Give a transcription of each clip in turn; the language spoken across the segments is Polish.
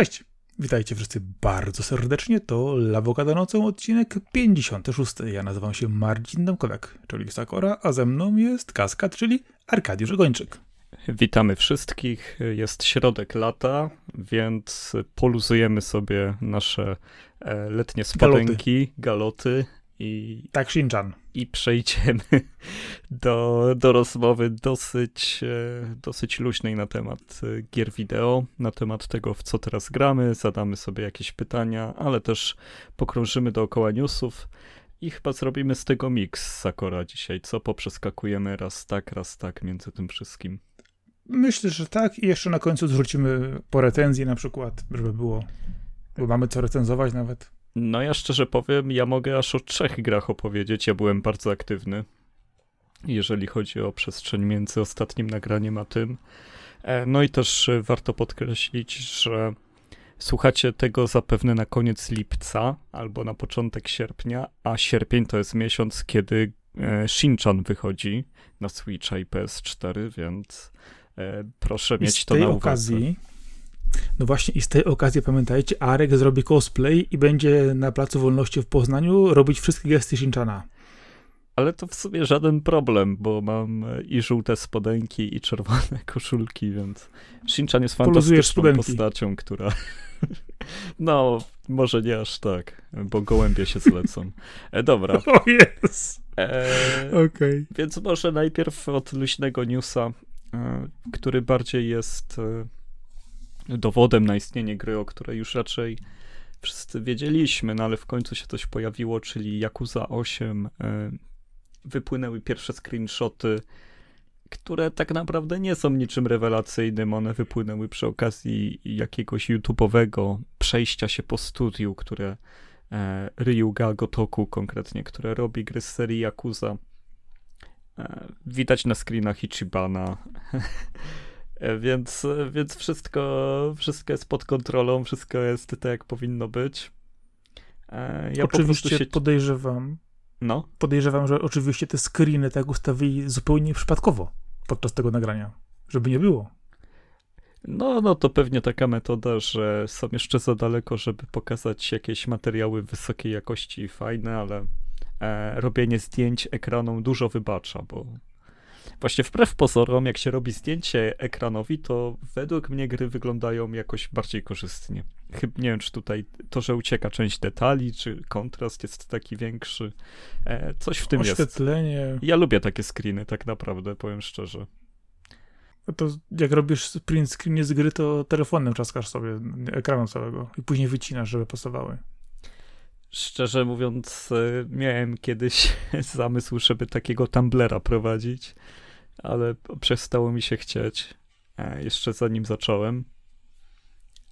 Cześć, witajcie wszyscy bardzo serdecznie. To Lawokada nocą odcinek 56. Ja nazywam się Marcin Domkowiak, czyli Sakora, a ze mną jest Kaskad, czyli Arkadiusz Gończyk. Witamy wszystkich. Jest środek lata, więc poluzujemy sobie nasze e, letnie spodenki, galoty, galoty i, tak, Shinchan. I przejdziemy do, do rozmowy dosyć, e, dosyć luźnej na temat e, gier wideo, na temat tego, w co teraz gramy, zadamy sobie jakieś pytania, ale też pokrążymy dookoła newsów i chyba zrobimy z tego miks Sakora dzisiaj, co poprzeskakujemy raz tak, raz tak między tym wszystkim. Myślę, że tak i jeszcze na końcu zwrócimy po recenzji na przykład, żeby było, bo mamy co recenzować nawet. No ja szczerze powiem, ja mogę aż o trzech grach opowiedzieć. Ja byłem bardzo aktywny, jeżeli chodzi o przestrzeń między ostatnim nagraniem a tym. E, no i też e, warto podkreślić, że słuchacie tego zapewne na koniec lipca albo na początek sierpnia, a sierpień to jest miesiąc, kiedy e, Shinchan wychodzi na Switcha i PS4, więc proszę I mieć to na uwadze. okazji no właśnie i z tej okazji pamiętajcie, Arek zrobi cosplay i będzie na Placu Wolności w Poznaniu robić wszystkie gesty Shinchana. Ale to w sumie żaden problem, bo mam i żółte spodenki, i czerwone koszulki, więc Shinchan jest fantastyczną postacią, która... No, może nie aż tak, bo gołębie się zlecą. E, dobra. O jest. E, Okej. Okay. Więc może najpierw od luźnego newsa, e, który bardziej jest... E, dowodem na istnienie gry, o której już raczej wszyscy wiedzieliśmy, no ale w końcu się coś pojawiło, czyli Yakuza 8. E, wypłynęły pierwsze screenshoty, które tak naprawdę nie są niczym rewelacyjnym. One wypłynęły przy okazji jakiegoś YouTube'owego przejścia się po studiu, które e, Ryuga Gotoku konkretnie, które robi gry z serii Yakuza. E, widać na screenach Ichibana. Więc, więc wszystko, wszystko jest pod kontrolą, wszystko jest tak, jak powinno być. E, ja oczywiście po się... podejrzewam, no? podejrzewam, że oczywiście te screeny tak ustawili zupełnie przypadkowo podczas tego nagrania, żeby nie było. No, no to pewnie taka metoda, że są jeszcze za daleko, żeby pokazać jakieś materiały wysokiej jakości i fajne, ale e, robienie zdjęć ekranom dużo wybacza, bo Właśnie wbrew pozorom, jak się robi zdjęcie ekranowi, to według mnie gry wyglądają jakoś bardziej korzystnie. Chyba nie wiem, czy tutaj to, że ucieka część detali, czy kontrast jest taki większy. E, coś w tym Oświetlenie. jest. Ja lubię takie screeny, tak naprawdę, powiem szczerze. No to jak robisz print screen z gry, to telefonem czaskasz sobie ekranu całego i później wycinasz, żeby pasowały. Szczerze mówiąc, e, miałem kiedyś zamysł, żeby takiego Tumblera prowadzić ale przestało mi się chcieć e, jeszcze zanim zacząłem.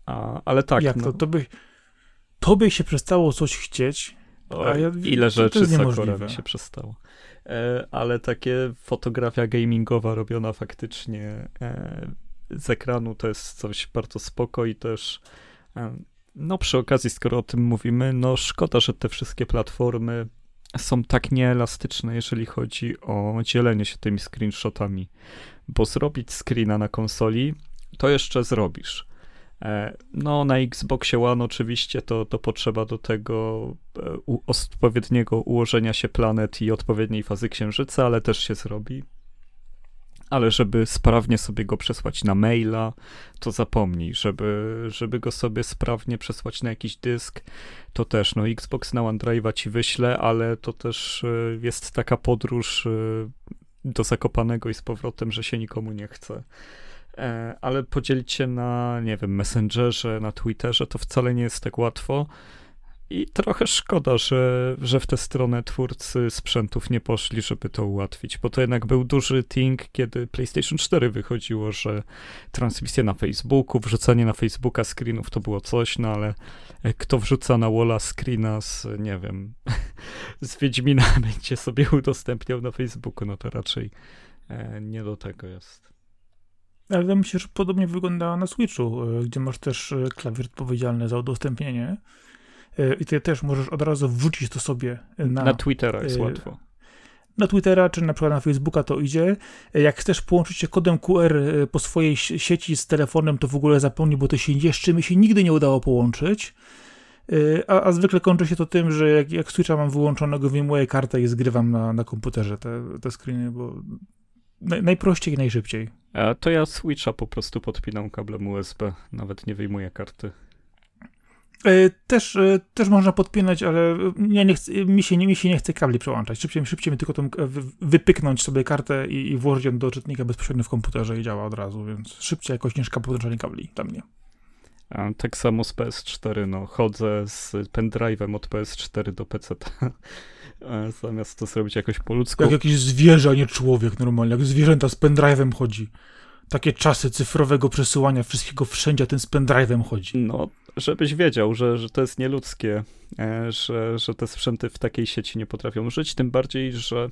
A, ale tak. Jak no. to? To by, to by się przestało coś chcieć. O, ja, ile rzeczy Sakura mi się przestało. E, ale takie fotografia gamingowa robiona faktycznie e, z ekranu to jest coś bardzo spoko i też e, no przy okazji, skoro o tym mówimy, no szkoda, że te wszystkie platformy są tak nieelastyczne, jeżeli chodzi o dzielenie się tymi screenshotami, bo zrobić screena na konsoli to jeszcze zrobisz. E, no, na Xboxie One oczywiście to, to potrzeba do tego e, odpowiedniego ułożenia się planet i odpowiedniej fazy księżyca, ale też się zrobi ale żeby sprawnie sobie go przesłać na maila, to zapomnij, żeby, żeby go sobie sprawnie przesłać na jakiś dysk, to też, no Xbox na OneDrive'a ci wyśle, ale to też e, jest taka podróż e, do Zakopanego i z powrotem, że się nikomu nie chce. E, ale podzielić się na, nie wiem, Messengerze, na Twitterze, to wcale nie jest tak łatwo. I trochę szkoda, że, że w tę stronę twórcy sprzętów nie poszli, żeby to ułatwić, bo to jednak był duży thing, kiedy PlayStation 4 wychodziło, że transmisja na Facebooku, wrzucanie na Facebooka screenów to było coś, no ale kto wrzuca na walla screena z, nie wiem, z Wiedźmina będzie sobie udostępniał na Facebooku, no to raczej e, nie do tego jest. Ale myślę, że podobnie wygląda na Switchu, e, gdzie masz też e, klawisz odpowiedzialny za udostępnienie i ty też możesz od razu wrzucić to sobie na... Na Twittera jest y łatwo. na Twittera czy na przykład na Facebooka to idzie. Jak chcesz połączyć się kodem QR e, po swojej sieci z telefonem, to w ogóle zapomnij, bo to się jeszcze mi się nigdy nie udało połączyć. E, a, a, zwykle kończy się to tym, że jak, jak Switcha mam wyłączonego, wyjmuję kartę i zgrywam na, na komputerze te, te screeny, bo naj, najprościej i najszybciej. A to ja Switcha po prostu podpinam kablem USB, nawet nie wyjmuję karty. E, też, e, też można podpinać, ale ja nie chcę, mi, się, nie, mi się nie chce kabli przełączać. Szybciej, szybciej mi tylko tą, wypyknąć sobie kartę i, i włożyć ją do czytnika bezpośrednio w komputerze i działa od razu, więc szybciej jakoś niż podłączenie kabli dla mnie. A, tak samo z PS4, no chodzę z pendrive'em od PS4 do PC. Zamiast to zrobić jakoś po ludzku. Jak jakiś zwierzę, a nie człowiek normalnie. Jak zwierzęta z pendrive'em chodzi. Takie czasy cyfrowego przesyłania wszystkiego wszędzie, a ten z pendrive'em chodzi. No, żebyś wiedział, że, że to jest nieludzkie, e, że, że te sprzęty w takiej sieci nie potrafią żyć, tym bardziej, że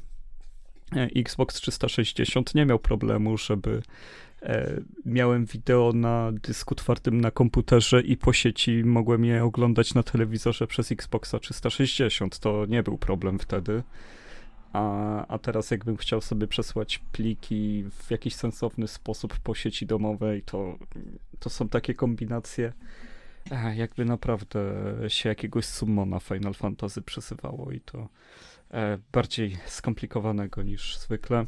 e, Xbox 360 nie miał problemu, żeby e, miałem wideo na dysku twardym na komputerze i po sieci mogłem je oglądać na telewizorze przez Xboxa 360. To nie był problem wtedy. A, a teraz jakbym chciał sobie przesłać pliki w jakiś sensowny sposób po sieci domowej, to, to są takie kombinacje, jakby naprawdę się jakiegoś summona Final Fantasy przesywało i to e, bardziej skomplikowanego niż zwykle.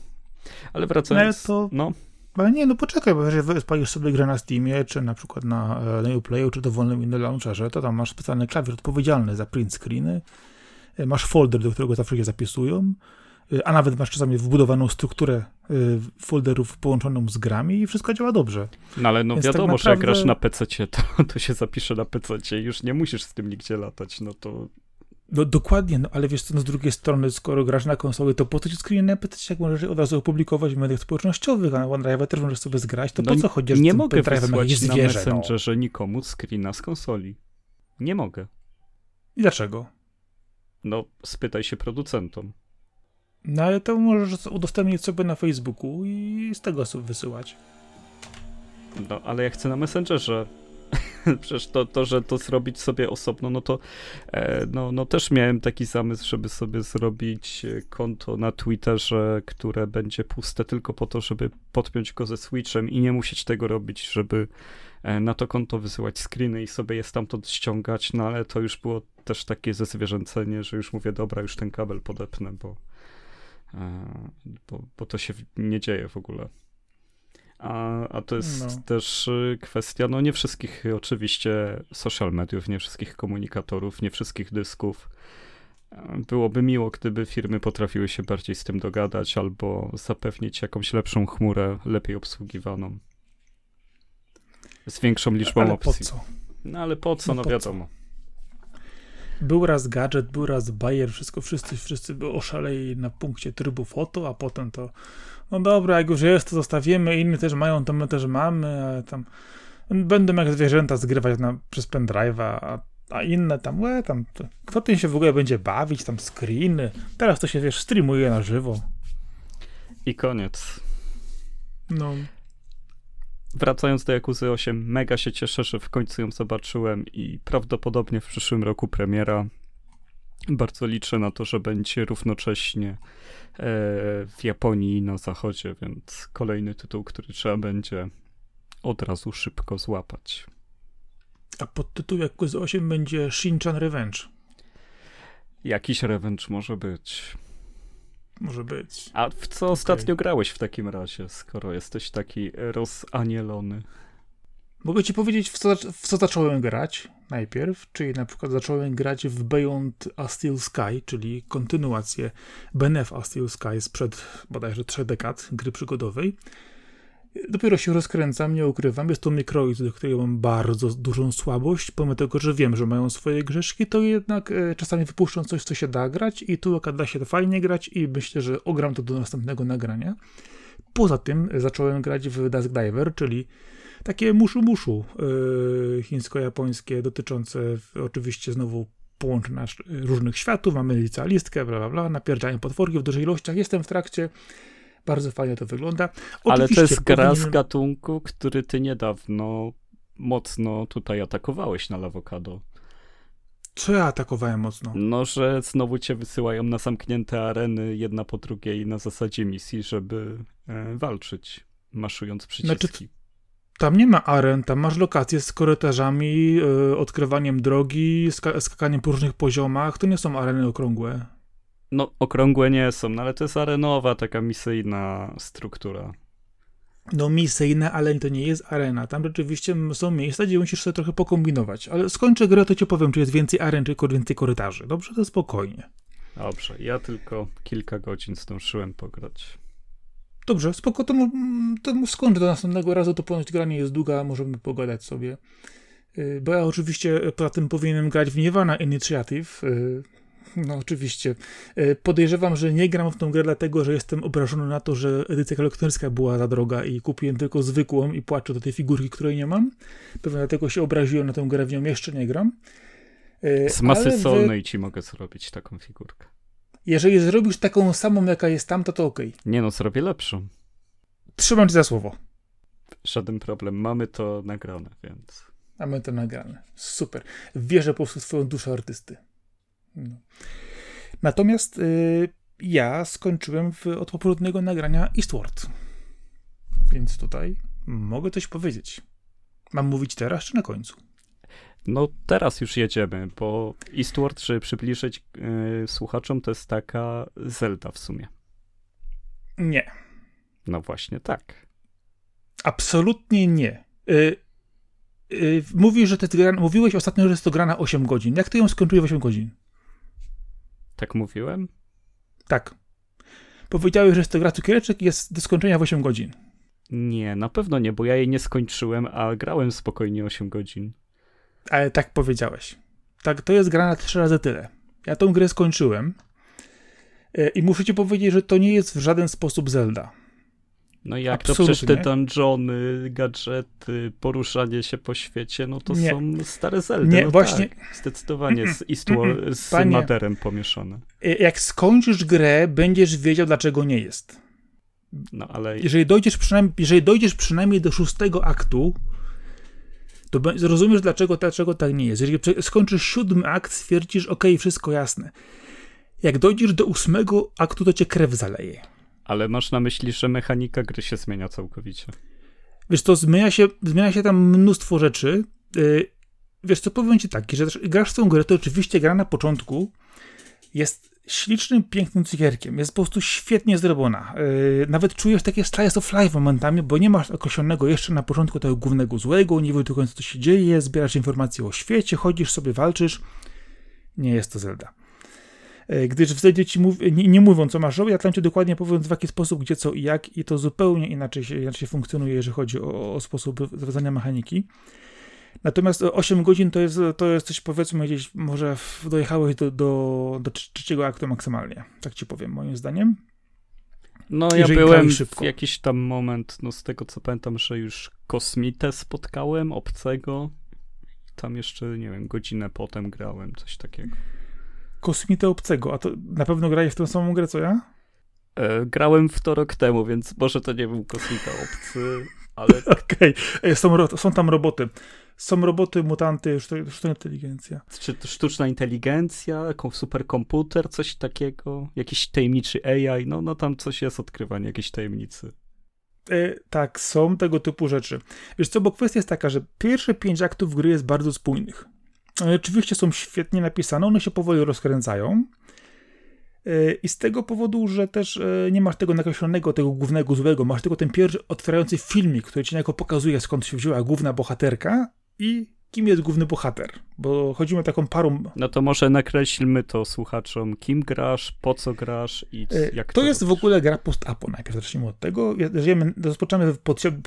Ale wracając... No, to... no. Ale nie, no poczekaj, bo jeżeli wyspalisz sobie grę na Steamie, czy na przykład na, e, na Uplayu, czy dowolnym innym launcherze, to tam masz specjalny klawisz odpowiedzialny za print screeny, e, masz folder, do którego zawsze się zapisują, e, a nawet masz czasami wbudowaną strukturę folderów połączoną z grami i wszystko działa dobrze. No ale no Więc tak wiadomo, tak naprawdę... że jak grasz na PC, to, to się zapisze na PC, już nie musisz z tym nigdzie latać, no to no dokładnie, no ale wiesz co, no z drugiej strony, skoro grasz na konsoli, to po co ci screen na PC, jak możesz od razu opublikować w mediach społecznościowych, a na OneDrive też możesz sobie zgrać, to no po co chodzisz nie z mogę wysłać na Messengerze no. nikomu screena z konsoli. Nie mogę. I dlaczego? No, spytaj się producentom. No ale to możesz udostępnić sobie na Facebooku i z tego sobie wysyłać. No, ale ja chcę na Messengerze. Przecież to, to, że to zrobić sobie osobno, no to e, no, no też miałem taki zamysł, żeby sobie zrobić e, konto na Twitterze, które będzie puste tylko po to, żeby podpiąć go ze Switchem i nie musieć tego robić, żeby e, na to konto wysyłać screeny i sobie je stamtąd ściągać, no ale to już było też takie zezwierzęcenie, że już mówię, dobra, już ten kabel podepnę, bo, bo, bo to się nie dzieje w ogóle. A, a to jest no. też y, kwestia, no nie wszystkich oczywiście social mediów, nie wszystkich komunikatorów, nie wszystkich dysków. Byłoby miło, gdyby firmy potrafiły się bardziej z tym dogadać albo zapewnić jakąś lepszą chmurę, lepiej obsługiwaną. Z większą liczbą ale opcji. Po co? No ale po co, no, no wiadomo. Co? Był raz gadżet, był raz bajer, wszystko, wszyscy, wszyscy oszaleli na punkcie trybu foto, a potem to no dobra, jak już jest, to zostawimy, inni też mają, to my też mamy, ale tam będą jak zwierzęta zgrywać na, przez pendrive'a, a, a inne tam, łe, tam, kto tym się w ogóle będzie bawić, tam screeny, teraz to się, wiesz, streamuje na żywo. I koniec. No. Wracając do Jakuzy 8, mega się cieszę, że w końcu ją zobaczyłem i prawdopodobnie w przyszłym roku premiera. Bardzo liczę na to, że będzie równocześnie E, w Japonii i na zachodzie, więc kolejny tytuł, który trzeba będzie od razu szybko złapać. A pod tytuł jak z 8 będzie Shinchan Revenge. Jakiś revenge może być. Może być. A w co okay. ostatnio grałeś w takim razie, skoro jesteś taki rozanielony? Mogę ci powiedzieć, w co, w co zacząłem grać najpierw, czyli na przykład zacząłem grać w Beyond a Steel Sky, czyli kontynuację BNF a Steel Sky sprzed bodajże trzech dekad gry przygodowej. Dopiero się rozkręcam, nie ukrywam. Jest to Microids, do którego mam bardzo dużą słabość. Pomimo tego, że wiem, że mają swoje grzeszki, to jednak e, czasami wypuszczą coś, co się da grać i tu da się fajnie grać i myślę, że ogram to do następnego nagrania. Poza tym zacząłem grać w Dusk Diver, czyli takie muszu-muszu yy, chińsko-japońskie dotyczące oczywiście znowu połączenia różnych światów, mamy licealistkę, bla, bla, bla, napierdziają potworki w dużych ilościach, jestem w trakcie, bardzo fajnie to wygląda. Oczywiście, Ale to jest gra z gatunku, który ty niedawno mocno tutaj atakowałeś na Lawokado. Co ja atakowałem mocno? No, że znowu cię wysyłają na zamknięte areny, jedna po drugiej na zasadzie misji, żeby e, walczyć, maszując przyciski. Znaczy, tam nie ma aren, tam masz lokacje z korytarzami, yy, odkrywaniem drogi, sk skakaniem po różnych poziomach. To nie są areny okrągłe. No, okrągłe nie są, no ale to jest arenowa, taka misyjna struktura. No, misyjna, ale to nie jest arena. Tam rzeczywiście są miejsca, gdzie musisz sobie trochę pokombinować. Ale skończę grę, to ci powiem, czy jest więcej aren, czy więcej korytarzy. Dobrze, to spokojnie. Dobrze, ja tylko kilka godzin zdążyłem pograć. Dobrze, spoko, to, to skończę do następnego razu, to ponoć gra nie jest długa, możemy pogadać sobie. Y, bo ja oczywiście poza tym powinienem grać w Niewana Initiative. Y, no oczywiście. Y, podejrzewam, że nie gram w tą grę dlatego, że jestem obrażony na to, że edycja kolekcjonerska była za droga i kupiłem tylko zwykłą i płaczę do tej figurki, której nie mam. Pewnie dlatego się obraziłem na tę grę, w nią jeszcze nie gram. Z masy solnej w... ci mogę zrobić taką figurkę. Jeżeli zrobisz taką samą, jaka jest tam, to to okej. Okay. Nie no, zrobię lepszą. Trzymam cię za słowo. Żaden problem. Mamy to nagrane, więc... Mamy to nagrane. Super. Wierzę po prostu w swoją duszę artysty. No. Natomiast y, ja skończyłem w, od poprzedniego nagrania Eastward. Więc tutaj mogę coś powiedzieć. Mam mówić teraz czy na końcu? No teraz już jedziemy, bo Eastward, żeby przybliżyć yy, słuchaczom, to jest taka Zelda w sumie. Nie. No właśnie tak. Absolutnie nie. Yy, yy, mówisz, że gra, mówiłeś ostatnio, że jest to gra na 8 godzin. Jak ty ją skończyłeś w 8 godzin? Tak mówiłem? Tak. Powiedziałeś, że jest to gra cukiereczek i jest do skończenia w 8 godzin. Nie, na pewno nie, bo ja jej nie skończyłem, a grałem spokojnie 8 godzin ale tak powiedziałeś. Tak, to jest gra na trzy razy tyle. Ja tą grę skończyłem e, i muszę ci powiedzieć, że to nie jest w żaden sposób Zelda. No jak Absolutnie. to przecież te dungeony, gadżety, poruszanie się po świecie, no to nie. są stare Zelda. Nie, no właśnie. Tak, zdecydowanie z, Eastward, z Panie, Maderem pomieszane. E, jak skończysz grę, będziesz wiedział, dlaczego nie jest. No ale... Jeżeli dojdziesz przynajmniej, jeżeli dojdziesz przynajmniej do szóstego aktu, to zrozumiesz, dlaczego, dlaczego tak nie jest. Jeżeli skończysz siódmy akt, stwierdzisz, ok, wszystko jasne. Jak dojdziesz do ósmego aktu, to cię krew zaleje. Ale masz na myśli, że mechanika gry się zmienia całkowicie. Wiesz, to zmienia się, zmienia się tam mnóstwo rzeczy. Yy, wiesz co, powiem ci tak, że grasz w tą grę, to oczywiście gra na początku jest ślicznym, pięknym cukierkiem. Jest po prostu świetnie zrobiona. Yy, nawet czujesz takie slice of life momentami, bo nie masz określonego jeszcze na początku tego głównego złego, nie wiesz do końca co się dzieje, zbierasz informacje o świecie, chodzisz sobie, walczysz. Nie jest to Zelda. Yy, gdyż w Zeldzie ci mów, nie, nie, mówią, co masz robić, a tam ci dokładnie powiedzą w jaki sposób, gdzie, co i jak i to zupełnie inaczej się, inaczej funkcjonuje, jeżeli chodzi o, o sposób rozwiązania mechaniki. Natomiast 8 godzin to jest, to jest coś, powiedzmy, gdzieś może dojechałeś do, do, do trzeciego aktu maksymalnie. Tak ci powiem, moim zdaniem. No, ja byłem w jakiś tam moment, no z tego co pamiętam, że już kosmitę spotkałem, obcego. Tam jeszcze, nie wiem, godzinę potem grałem, coś takiego. Kosmitę obcego, a to na pewno grałeś w tę samą grę co ja? E, grałem w to rok temu, więc może to nie był kosmita obcy, ale... Okej, okay. są, są tam roboty są roboty, mutanty, sztuczna inteligencja. Czy to sztuczna inteligencja, superkomputer, coś takiego, jakiś tajemniczy AI, no, no tam coś jest odkrywanie jakiejś tajemnicy. E, tak, są tego typu rzeczy. Wiesz co, bo kwestia jest taka, że pierwsze pięć aktów gry jest bardzo spójnych. One oczywiście są świetnie napisane, one się powoli rozkręcają. E, I z tego powodu, że też e, nie masz tego nakreślonego, tego głównego złego, masz tylko ten pierwszy otwierający filmik, który ci jako pokazuje, skąd się wzięła główna bohaterka, i kim jest główny bohater, bo chodzimy taką parą. No to może nakreślmy to słuchaczom, kim grasz, po co grasz i e, jak to To jest robisz. w ogóle gra post-apo, najpierw zacznijmy od tego. Żyjemy, rozpoczynamy w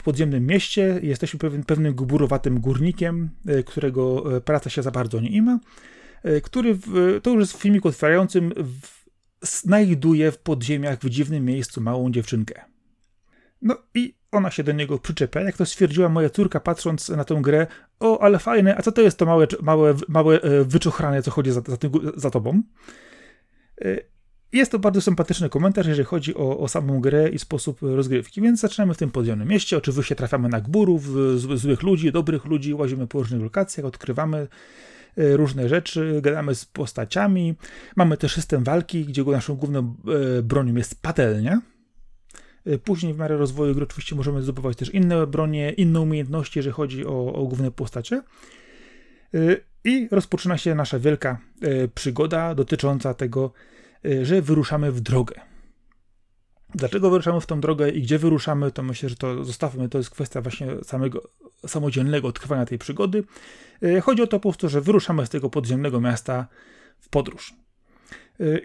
podziemnym mieście, jesteśmy pewien, pewnym gburowatym górnikiem, e, którego e, praca się za bardzo nie ima, który, w, to już jest w filmiku otwierającym, w, znajduje w podziemiach w dziwnym miejscu małą dziewczynkę. No i ona się do niego przyczepia, jak to stwierdziła moja córka, patrząc na tę grę. O, ale fajne, a co to jest to małe, małe, małe e, wyczochranie, co chodzi za, za, za tobą? E, jest to bardzo sympatyczny komentarz, jeżeli chodzi o, o, samą grę i sposób rozgrywki, więc zaczynamy w tym podziemnym mieście. Oczywiście trafiamy na gburów, złych ludzi, dobrych ludzi, łazimy po różnych lokacjach, odkrywamy różne rzeczy, gadamy z postaciami. Mamy też system walki, gdzie naszą główną bronią jest patelnia. Później w miarę rozwoju gry oczywiście możemy zdobywać też inne bronie, inne umiejętności, jeżeli chodzi o, o główne postacie. I rozpoczyna się nasza wielka przygoda dotycząca tego, że wyruszamy w drogę. Dlaczego wyruszamy w tą drogę i gdzie wyruszamy, to myślę, że to zostawmy, to jest kwestia właśnie samego samodzielnego odkrywania tej przygody. Chodzi o to po prostu, że wyruszamy z tego podziemnego miasta w podróż.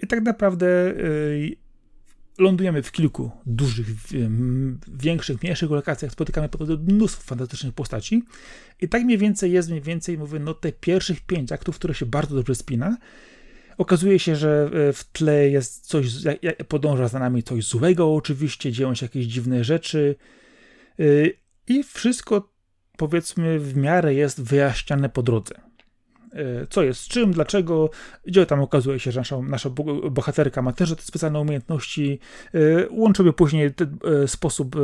I tak naprawdę lądujemy w kilku dużych, większych, mniejszych lokacjach, spotykamy po prostu mnóstwo fantastycznych postaci. I tak mniej więcej jest, mniej więcej, mówię, no te pierwszych pięć aktów, które się bardzo dobrze spina. Okazuje się, że e, w tle jest coś, podąża za nami coś złego, oczywiście, dzieją się jakieś dziwne rzeczy e, i wszystko, powiedzmy, w miarę jest wyjaśniane po drodze. E, co jest z czym, dlaczego, gdzie tam okazuje się, że nasza, nasza bohaterka ma też te specjalne umiejętności. Łączymy później ten sposób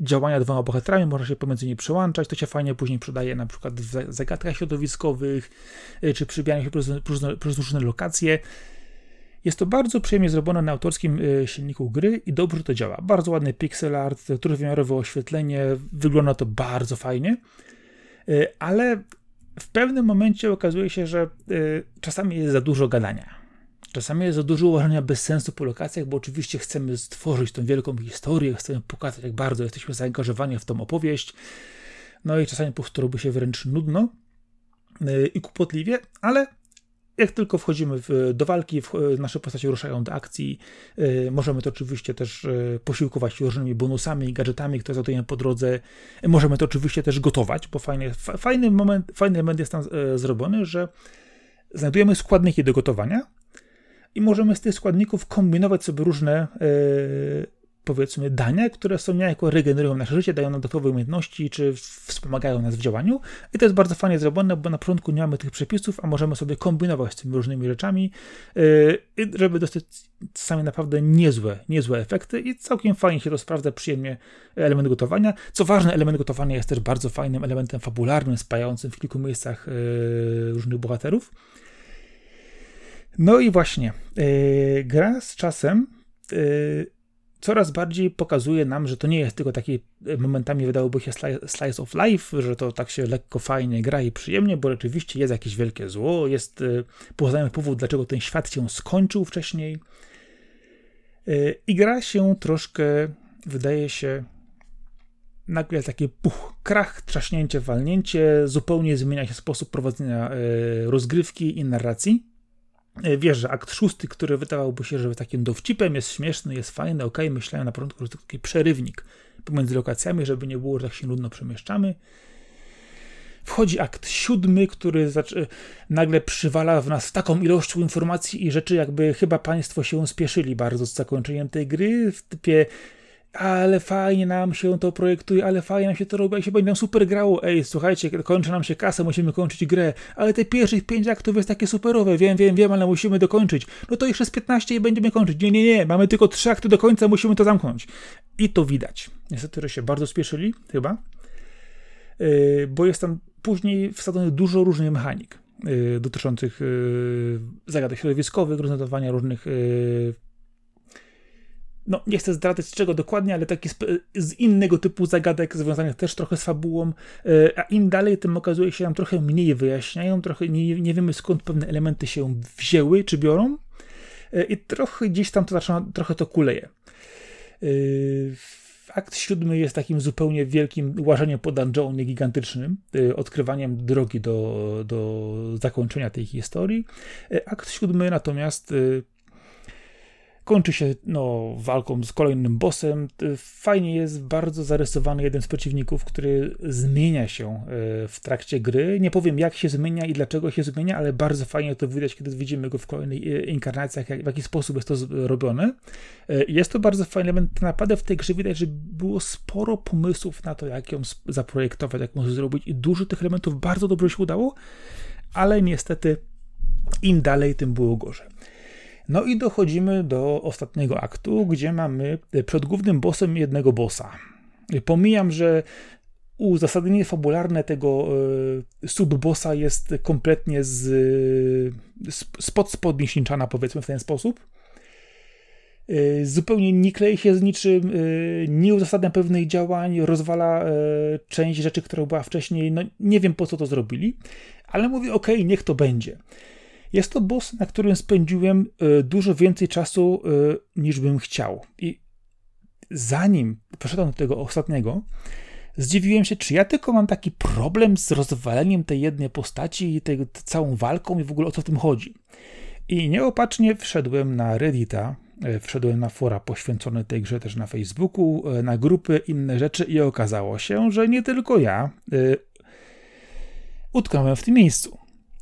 działania dwoma bohaterami, można się pomiędzy nimi przełączać, to się fajnie później przydaje na przykład w zagadkach środowiskowych, czy przybijaniu się przez, przez różne lokacje. Jest to bardzo przyjemnie zrobione na autorskim silniku gry i dobrze to działa. Bardzo ładny pixel art, trójwymiarowe oświetlenie, wygląda to bardzo fajnie, ale w pewnym momencie okazuje się, że czasami jest za dużo gadania Czasami jest za dużo uważania bez sensu po lokacjach, bo oczywiście chcemy stworzyć tą wielką historię, chcemy pokazać, jak bardzo jesteśmy zaangażowani w tą opowieść. No i czasami po prostu robi się wręcz nudno yy, i kłopotliwie, ale jak tylko wchodzimy w, do walki, w, nasze postacie ruszają do akcji, yy, możemy to oczywiście też yy, posiłkować różnymi bonusami, gadżetami, które zadajemy po drodze. Możemy to oczywiście też gotować, bo fajny, fajny moment, fajny element jest tam zrobiony, że znajdujemy składniki do gotowania, i możemy z tych składników kombinować sobie różne, yy, powiedzmy, dania, które są niejako regenerują nasze życie, dają nam dodatkowe umiejętności, czy wspomagają nas w działaniu. I to jest bardzo fajnie zrobione, bo na początku nie mamy tych przepisów, a możemy sobie kombinować z tymi różnymi rzeczami, yy, żeby dostać same naprawdę niezłe, niezłe efekty i całkiem fajnie się to sprawdza, przyjemnie element gotowania. Co ważne, element gotowania jest też bardzo fajnym elementem fabularnym, spajającym w kilku miejscach yy, różnych bohaterów. No i właśnie, yy, gra z czasem coraz bardziej pokazuje nam, że to nie jest tylko taki e, momentami wydałoby się slice of life, że to tak się lekko fajnie gra i przyjemnie, bo rzeczywiście jest jakieś wielkie zło, jest yy, poznajemy powód, dlaczego ten świat się skończył wcześniej. Yy, I gra się troszkę, wydaje się, nagle taki puch, krach, trzaśnięcie, walnięcie, zupełnie zmienia się sposób prowadzenia rozgrywki i narracji. E, wiesz, że akt szósty, który wydawałby się, że takim dowcipem jest śmieszny, jest fajny, ok, myślałem na początku, że to taki przerywnik pomiędzy lokacjami, żeby nie było, że tak się nudno przemieszczamy. Wchodzi akt siódmy, który nagle przywala w nas taką ilością informacji i rzeczy, jakby chyba państwo się spieszyli bardzo z zakończeniem tej gry, w typie ale fajnie nam się to projektuje, ale fajnie nam się to robi, i się będzie nam super grało. Ej, słuchajcie, kończy nam się kasa, musimy kończyć grę, ale te pierwszych pięć aktów jest takie superowe, wiem, wiem, wiem, ale musimy dokończyć. No to jeszcze z 15 i będziemy kończyć. Nie, nie, nie, mamy tylko trzy akty do końca, musimy to zamknąć. I to widać. Niestety, że się bardzo spieszyli, chyba, yy, bo jest tam później wsadzony dużo różnych mechanik yy, dotyczących yy, zagadek środowiskowych, rozwiązywania różnych yy, no nie chcę zdradzać czego dokładnie, ale taki z innego typu zagadek związanych też trochę z fabułą, e, a im dalej, tym okazuje się nam trochę mniej wyjaśniają, trochę nie, nie wiemy skąd pewne elementy się wzięły czy biorą e, i trochę gdzieś tam to zaczyna, trochę to kuleje. E, akt siódmy jest takim zupełnie wielkim łażeniem po dungeonie gigantycznym, odkrywaniem drogi do, do zakończenia tej historii. Akt siódmy natomiast Kończy się no, walką z kolejnym bossem. Fajnie jest bardzo zarysowany jeden z przeciwników, który zmienia się e, w trakcie gry. Nie powiem jak się zmienia i dlaczego się zmienia, ale bardzo fajnie to widać, kiedy widzimy go w kolejnych inkarnacjach, w jaki sposób jest to robione. E, jest to bardzo fajny element. Naprawdę w tej grze widać, że było sporo pomysłów na to, jak ją zaprojektować, jak ją zrobić i dużo tych elementów bardzo dobrze się udało, ale niestety im dalej, tym było gorzej. No i dochodzimy do ostatniego aktu, gdzie mamy przed głównym bossem jednego bossa. Pomijam, że uzasadnienie fabularne tego y, subbossa jest kompletnie z, spod spodni ślinczana, powiedzmy w ten sposób. Zupełnie nie klei się z niczym, nie uzasadnia pewnych działań, rozwala część rzeczy, która była wcześniej. No, nie wiem po co to zrobili, ale mówię, ok, niech to będzie. Jest to boss, na którym spędziłem dużo więcej czasu niż bym chciał. I zanim przeszedłem do tego ostatniego, zdziwiłem się, czy ja tylko mam taki problem z rozwaleniem tej jednej postaci i tej całą walką i w ogóle o co w tym chodzi. I nieopatrznie wszedłem na Reddita, e, wszedłem na fora poświęcone tej grze też na Facebooku, e, na grupy, inne rzeczy i okazało się, że nie tylko ja utknąłem w tym miejscu.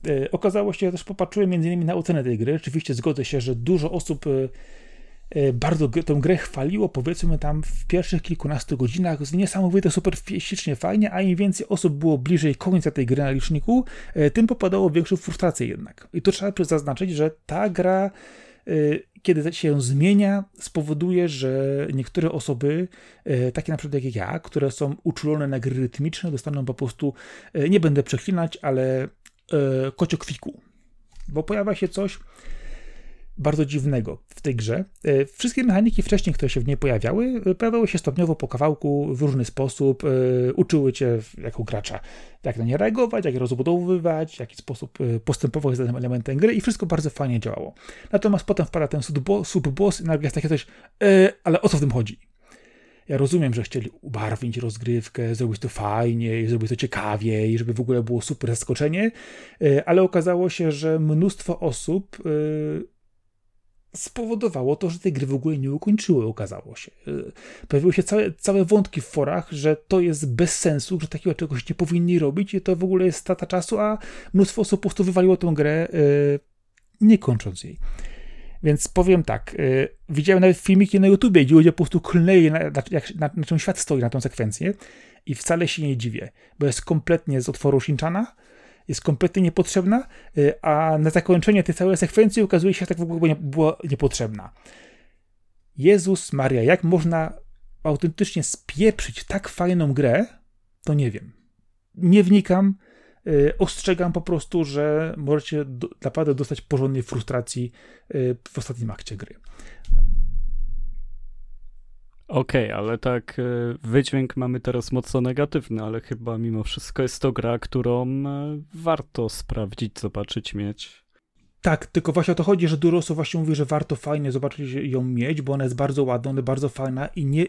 Y, okazało się, że też popatrzyłem m.in. na ocenę tej gry. Oczywiście zgodzę się, że dużo osób y, E, bardzo tę grę chwaliło, powiedzmy tam w pierwszych kilkunastu godzinach, niesamowite, super ścicznie fajnie, a im więcej osób było bliżej końca tej gry na liczniku, e, tym popadało większą frustrację jednak. I to trzeba zaznaczyć, że ta gra e, kiedy się zmienia, spowoduje, że niektóre osoby, takie na przykład jak ja, które są uczulone na gry rytmiczne, dostaną po prostu, nie będę przeklinać, ale kociokwiku. Bo pojawia się coś, bardzo dziwnego w tej grze. E, wszystkie mechaniki wcześniej, które się w niej pojawiały, e, pojawiały się stopniowo po kawałku w różny sposób, e, uczyły cię jako gracza, jak na nie reagować, jak je rozbudowywać, w jaki sposób postępować z danym elementem gry i wszystko bardzo fajnie działało. Natomiast potem wpada ten subboss i nagle jest takie coś, ale o co w tym chodzi? Ja rozumiem, że chcieli ubarwić rozgrywkę, zrobić to fajniej, zrobić to ciekawiej, żeby w ogóle było super zaskoczenie, ale okazało się, że mnóstwo osób spowodowało to, że te gry w ogóle nie ukończyły, okazało się. Y, pojawiły się całe, całe wątki w forach, że to jest bez sensu, że takiego czegoś nie powinni robić i to w ogóle jest strata czasu, a mnóstwo osób po prostu wywaliło tę grę, nie kończąc jej. Więc powiem tak, y, widziałem nawet filmiki na YouTubie, gdzie ludzie po prostu klnęli na, na, na, na czym świat stoi, na tę sekwencję i wcale się nie dziwię, bo jest kompletnie z otworu Shinchana, jest kompletnie niepotrzebna, y, a na zakończenie tej całej sekwencji okazuje się, że tak w ogóle była niepotrzebna. Jezus Maria, jak można autentycznie spieprzyć tak fajną grę, to nie wiem. Nie wnikam, ostrzegam po prostu, że możecie do, naprawdę dostać porządnej frustracji y, w ostatnim akcie gry. Okej, okay, ale tak e, wydźwięk mamy teraz mocno negatywny, ale chyba mimo wszystko jest to gra, którą warto sprawdzić, zobaczyć, mieć. Tak, tylko właśnie o to chodzi, że dużo osób właśnie mówi, że warto fajnie zobaczyć ją mieć, bo ona jest bardzo ładna, ona jest bardzo fajna i nie,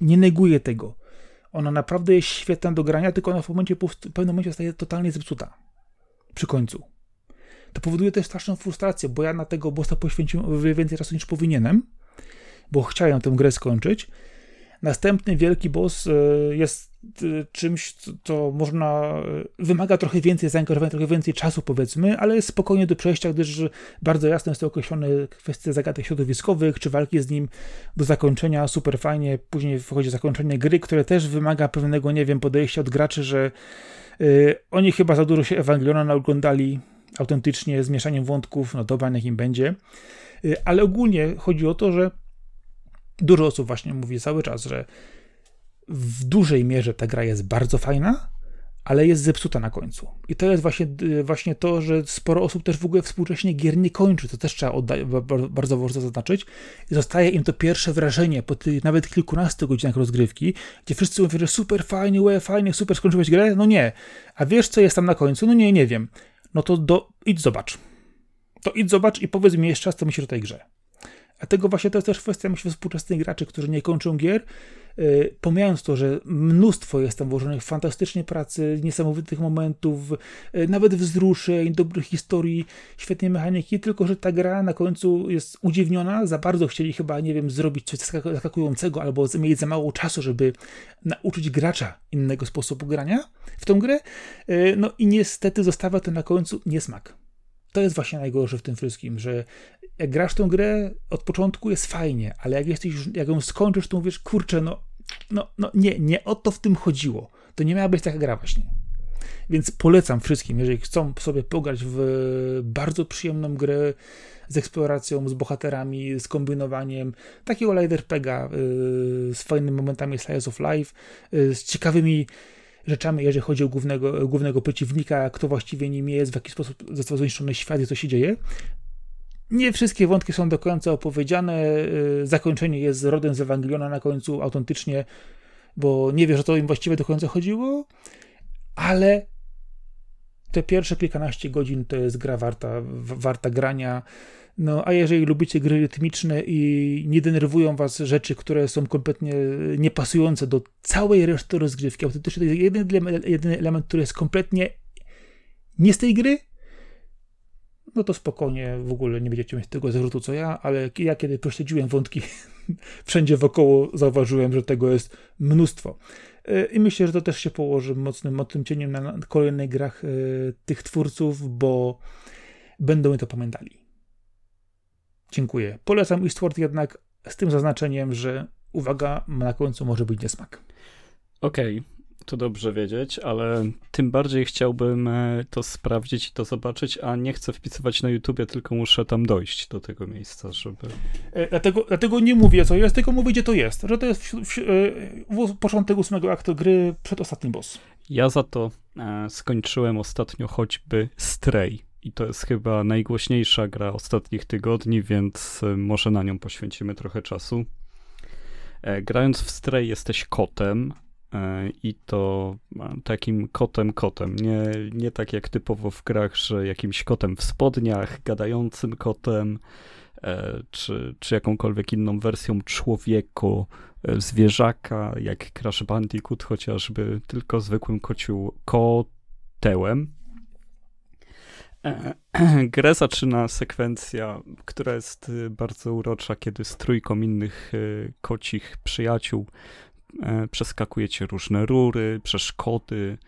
nie neguje tego. Ona naprawdę jest świetna do grania, tylko ona w, momencie, w pewnym momencie staje totalnie zepsuta. Przy końcu. To powoduje też straszną frustrację, bo ja na tego bossa poświęciłem więcej czasu niż powinienem bo chciałem tę grę skończyć. Następny wielki boss e, jest czymś, co można, e, wymaga trochę więcej zaangażowania, trochę więcej czasu powiedzmy, ale jest spokojnie do przejścia, gdyż bardzo jasno jest to określone kwestie zagadek środowiskowych, czy walki z nim do zakończenia, super fajnie, później wchodzi zakończenie gry, które też wymaga pewnego, nie wiem, podejścia od graczy, że yy, oni chyba za dużo się Ewangeliona oglądali autentycznie, z mieszaniem wątków, no dobra, niech im będzie, yy, ale ogólnie chodzi o to, że Dużo osób właśnie mówi cały czas, że w dużej mierze ta gra jest bardzo fajna, ale jest zepsuta na końcu. I to jest właśnie, właśnie to, że sporo osób też w ogóle współcześnie gier nie kończy, to też trzeba bardzo ważne zaznaczyć. I zostaje im to pierwsze wrażenie po tych nawet kilkunastu godzinach rozgrywki, gdzie wszyscy mówią, że super fajnie, łe, fajnie, super skończyłeś grę? No nie. A wiesz, co jest tam na końcu? No nie, nie wiem. No to do, idź zobacz. To idź zobacz i powiedz mi jeszcze raz, co myślisz o tej grze. A tego właśnie to jest też kwestia, myślę, współczesnych graczy, którzy nie kończą gier, pomijając to, że mnóstwo jest tam włożonych fantastycznie pracy, niesamowitych momentów, yy, nawet wzruszeń, dobrych historii, świetnej mechaniki, tylko że ta gra na końcu jest udziwniona, za bardzo chcieli chyba, nie wiem, zrobić coś zaskakującego, albo mieć za mało czasu, żeby nauczyć gracza innego sposobu grania w tą grę, yy, no i niestety zostawia to na końcu niesmak. To jest właśnie najgorsze w tym wszystkim, że jak grasz tą grę od początku jest fajnie, ale jak jesteś jak ją skończysz, to mówisz, kurczę, no, no, no nie, nie o to w tym chodziło. To nie miała być taka gra właśnie. Więc polecam wszystkim, jeżeli chcą sobie pograć w bardzo przyjemną grę z eksploracją, z bohaterami, z kombinowaniem, takiego light RPGa yy, z fajnymi momentami slice of life, yy, z ciekawymi rzeczami, jeżeli chodzi o głównego, głównego przeciwnika, kto właściwie nim jest, w jaki sposób został zniszczony świat i co się dzieje. Nie wszystkie wątki są do końca opowiedziane. Y, zakończenie jest rodem z Ewangeliona na końcu autentycznie, bo nie wiesz, o co im właściwie do końca chodziło, ale te pierwsze kilkanaście godzin to jest gra warta, warta grania. No, a jeżeli lubicie gry rytmiczne i nie denerwują was rzeczy, które są kompletnie niepasujące do całej reszty rozgrywki, autentycznie to jest jedyny, jedyny element, który jest kompletnie nie z tej gry, no to spokojnie w ogóle nie będziecie mieć tego zarzutu co ja, ale ja kiedy prośledziłem wątki wszędzie wokoło, zauważyłem, że tego jest mnóstwo. E, I myślę, że to też się położy mocnym, mocnym cieniem na kolejnych grach e, tych twórców, bo będą mi to pamiętali. Dziękuję. Polecam Eastward jednak z tym zaznaczeniem, że uwaga, na końcu może być niesmak. Okej, okay to dobrze wiedzieć, ale tym bardziej chciałbym e, to sprawdzić i to zobaczyć, a nie chcę wpisywać na YouTubie, tylko muszę tam dojść do tego miejsca, żeby... E, dlatego, dlatego nie mówię, co jest, tylko mówię, gdzie to jest. Że to jest w, w, w, początek ósmego aktu gry, przed ostatnim boss. Ja za to e, skończyłem ostatnio choćby Stray. I to jest chyba najgłośniejsza gra ostatnich tygodni, więc e, może na nią poświęcimy trochę czasu. E, grając w Stray jesteś kotem, E, i to takim kotem kotem, nie, nie tak jak typowo w grach, że jakimś kotem w spodniach, gadającym kotem, e, czy, czy jakąkolwiek inną wersją człowieku, e, zwierzaka, jak Crash Bandicoot chociażby, tylko zwykłym kociu kotełem. Grę zaczyna sekwencja, która jest bardzo urocza, kiedy z trójką innych kocich przyjaciół E, przeskakujecie różne rury, przeszkody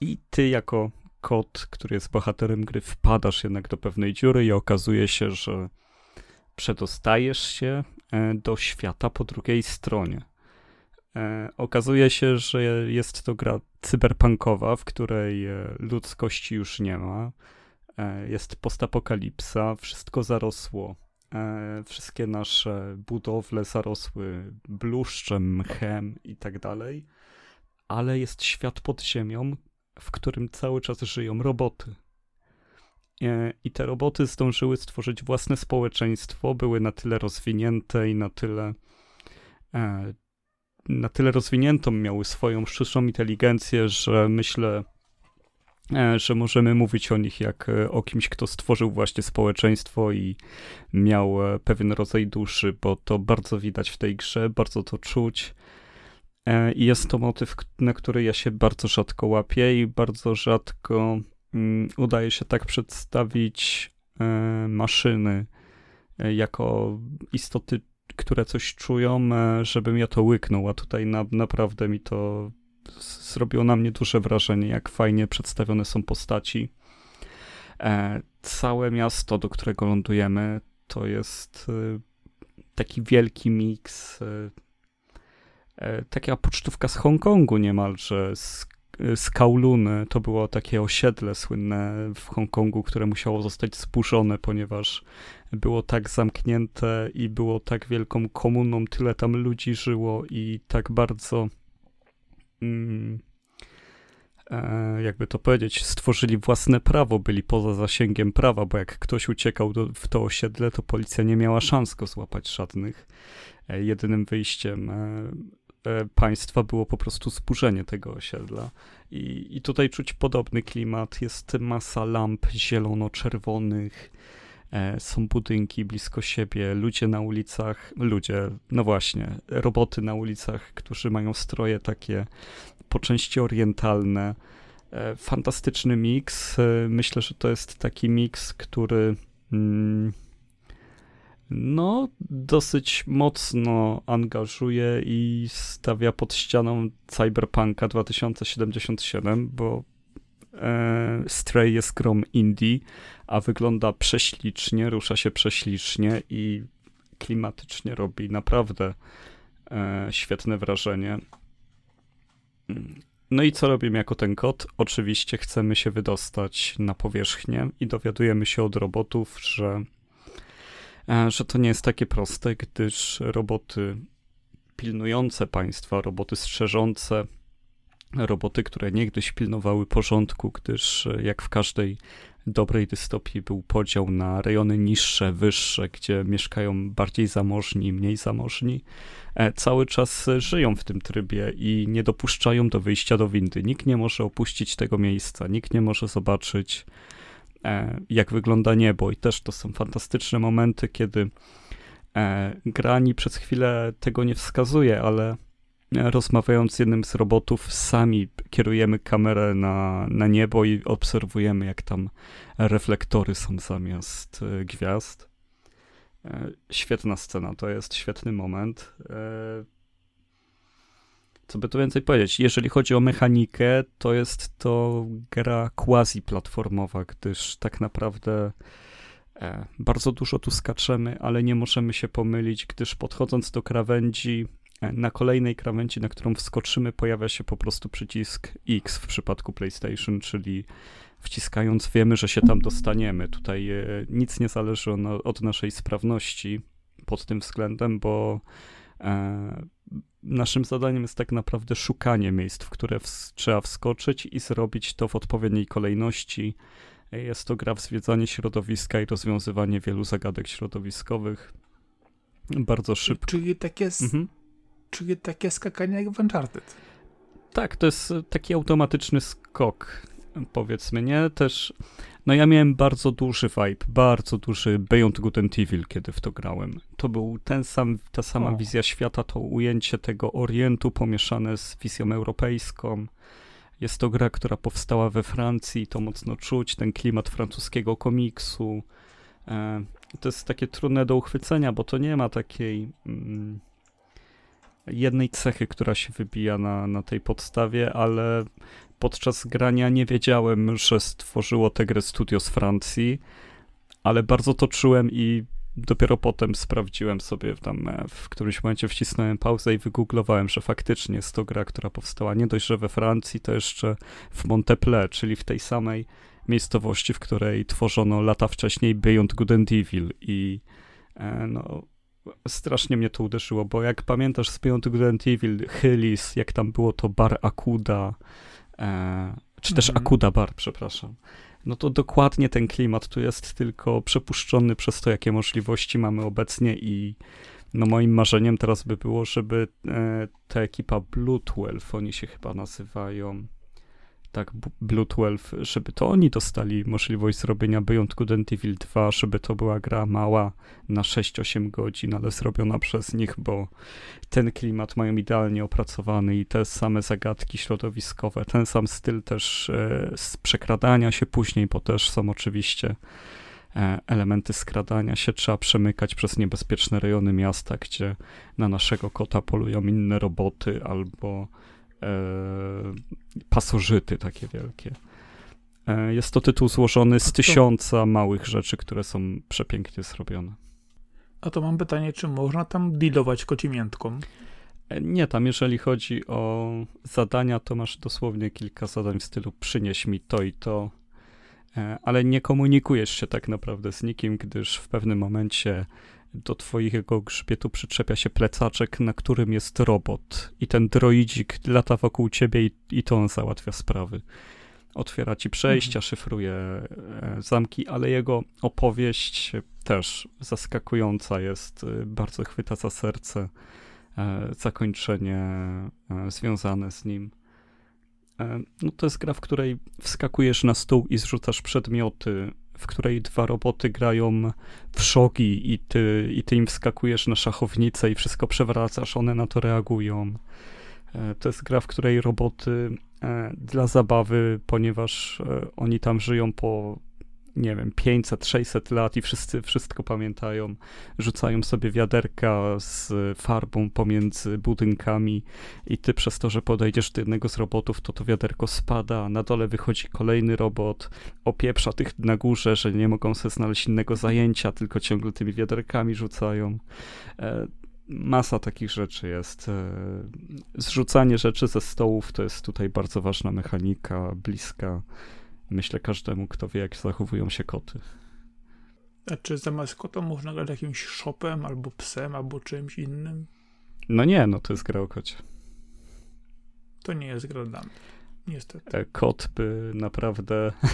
i ty jako kot, który jest bohaterem gry, wpadasz jednak do pewnej dziury i okazuje się, że przedostajesz się e, do świata po drugiej stronie. E, okazuje się, że jest to gra cyberpunkowa, w której ludzkości już nie ma. Jest postapokalipsa, wszystko zarosło e, wszystkie nasze budowle zarosły bluszczem, mchem i tak dalej, ale jest świat pod ziemią, w którym cały czas żyją roboty. E, I te roboty zdążyły stworzyć własne społeczeństwo, były na tyle rozwinięte i na tyle e, na tyle rozwiniętą miały swoją sztuczną inteligencję, że myślę, E, że możemy mówić o nich jak e, o kimś, kto stworzył właśnie społeczeństwo i miał e, pewien rodzaj duszy, bo to bardzo widać w tej grze, bardzo to czuć. I jest to motyw, na który ja się bardzo rzadko łapię i bardzo rzadko mm, udaje się tak przedstawić maszyny jako istoty, które coś czują, żebym ja to łyknął, a tutaj na, naprawdę mi to zrobiło na mnie duże wrażenie, jak fajnie przedstawione są postaci. E, całe miasto, do którego lądujemy, to jest e, taki wielki miks, e, e taka pocztówka z Hongkongu niemalże, z, z Kowloon. To było takie osiedle słynne w Hongkongu, które musiało zostać zburzone, ponieważ było tak zamknięte i było tak wielką komuną, tyle tam ludzi żyło i tak bardzo jakby to powiedzieć, stworzyli własne prawo, byli poza zasięgiem prawa, bo jak ktoś uciekał do, w to osiedle, to policja nie miała szans go złapać żadnych. E, jedynym wyjściem e, państwa było po prostu zburzenie tego osiedla. I, I tutaj czuć podobny klimat. Jest masa lamp zielono-czerwonych, E, są budynki blisko siebie, ludzie na ulicach, ludzie, no właśnie, roboty na ulicach, którzy mają stroje takie po części orientalne. E, fantastyczny miks. E, myślę, że to jest taki miks, który mm, no, dosyć mocno angażuje i stawia pod ścianą Cyberpunka 2077, bo e, Stray jest grom indie, a wygląda prześlicznie, rusza się prześlicznie i klimatycznie robi naprawdę e, świetne wrażenie. No i co robimy jako ten kot? Oczywiście chcemy się wydostać na powierzchnię i dowiadujemy się od robotów, że, e, że to nie jest takie proste, gdyż roboty pilnujące państwa, roboty strzeżące roboty, które niegdyś pilnowały porządku, gdyż jak w każdej dobrej dystopii był podział na rejony niższe, wyższe, gdzie mieszkają bardziej zamożni, mniej zamożni, e, cały czas żyją w tym trybie i nie dopuszczają do wyjścia do windy. Nikt nie może opuścić tego miejsca, nikt nie może zobaczyć, e, jak wygląda niebo. I też to są fantastyczne momenty, kiedy e, grani przez chwilę tego nie wskazuje, ale rozmawiając z jednym z robotów, sami kierujemy kamerę na, na niebo i obserwujemy, jak tam reflektory są zamiast e, gwiazd. E, świetna scena, to jest świetny moment. E, co by tu więcej powiedzieć? Jeżeli chodzi o mechanikę, to jest to gra quasi-platformowa, gdyż tak naprawdę bardzo dużo tu skaczemy, ale nie możemy się pomylić, gdyż podchodząc do krawędzi, na kolejnej krawędzi, na którą wskoczymy, pojawia się po prostu przycisk X w przypadku PlayStation, czyli wciskając wiemy, że się tam dostaniemy. Tutaj e, nic nie zależy od naszej sprawności pod tym względem, bo e, naszym zadaniem jest tak naprawdę szukanie miejsc, w które trzeba wskoczyć i zrobić to w odpowiedniej kolejności. Jest to gra w zwiedzanie środowiska i rozwiązywanie wielu zagadek środowiskowych. Bardzo szybko. Czyli takie mhm czyli takie skakanie jak w Uncharted. Tak, to jest taki automatyczny skok, powiedzmy, nie? Też, no ja miałem bardzo duży vibe, bardzo duży Beyond Good and Evil, kiedy w to grałem. To był ten sam, ta sama o. wizja świata, to ujęcie tego Orientu pomieszane z wizją europejską. Jest to gra, która powstała we Francji, to mocno czuć, ten klimat francuskiego komiksu. E, to jest takie trudne do uchwycenia, bo to nie ma takiej... Mm, jednej cechy, która się wybija na, na tej podstawie, ale podczas grania nie wiedziałem, że stworzyło tę grę studio z Francji, ale bardzo to czułem i dopiero potem sprawdziłem sobie tam, e, w którymś momencie wcisnąłem pauzę i wygooglowałem, że faktycznie jest to gra, która powstała nie dość, że we Francji, to jeszcze w Monteple, czyli w tej samej miejscowości, w której tworzono lata wcześniej Beyond Good and Evil i e, no, strasznie mnie to uderzyło, bo jak pamiętasz z Beyond Good Evil, Hylis, jak tam było to bar Akuda, e, czy też mhm. Akuda bar, przepraszam, no to dokładnie ten klimat tu jest tylko przepuszczony przez to, jakie możliwości mamy obecnie i no moim marzeniem teraz by było, żeby e, ta ekipa Blue 12, oni się chyba nazywają, tak, Blue 12, żeby to oni dostali możliwość zrobienia Beyond Good Evil 2, żeby to była gra mała na 6-8 godzin, ale zrobiona przez nich, bo ten klimat mają idealnie opracowany i te same zagadki środowiskowe, ten sam styl też e, z przekradania się później, bo też są oczywiście e, elementy skradania się, trzeba przemykać przez niebezpieczne rejony miasta, gdzie na naszego kota polują inne roboty albo pasożyty takie wielkie. E, jest to tytuł złożony z tysiąca małych rzeczy, które są przepięknie zrobione. A to mam pytanie, czy można tam dealować kocimiętką? E, nie, tam jeżeli chodzi o zadania, to masz dosłownie kilka zadań w stylu przynieś mi to i to, e, ale nie komunikujesz się tak naprawdę z nikim, gdyż w pewnym momencie do twojego grzbietu przyczepia się plecaczek, na którym jest robot i ten droidzik lata wokół ciebie i, i to on załatwia sprawy. Otwiera ci przejścia, mhm. szyfruje e, zamki, ale jego opowieść też zaskakująca jest, e, bardzo chwyta za serce e, zakończenie związane z nim. No to jest gra, w której wskakujesz na stół i zrzucasz przedmioty w której dwa roboty grają w szogi i ty, i ty im wskakujesz na szachownicę i wszystko przewracasz, one na to reagują. E, to jest gra, w której roboty e, dla zabawy, ponieważ e, oni tam żyją po nie wiem, 500, 600 lat i wszyscy wszystko pamiętają, rzucają sobie wiaderka z farbą pomiędzy budynkami i ty przez to, że podejdziesz do jednego z robotów, to to wiaderko spada, na dole wychodzi kolejny robot, opieprza tych na górze, że nie mogą sobie znaleźć innego zajęcia, tylko ciągle tymi wiaderkami rzucają. E, masa takich rzeczy jest. E, zrzucanie rzeczy ze stołów to jest tutaj bardzo ważna mechanika, bliska myślę każdemu, kto wie, jak zachowują się koty. A czy zamiast kota można grać jakimś shopem, albo psem, albo czymś innym? No nie, no to jest gra o kocie. To nie jest gra dla mnie. Niestety. E, kot by naprawdę.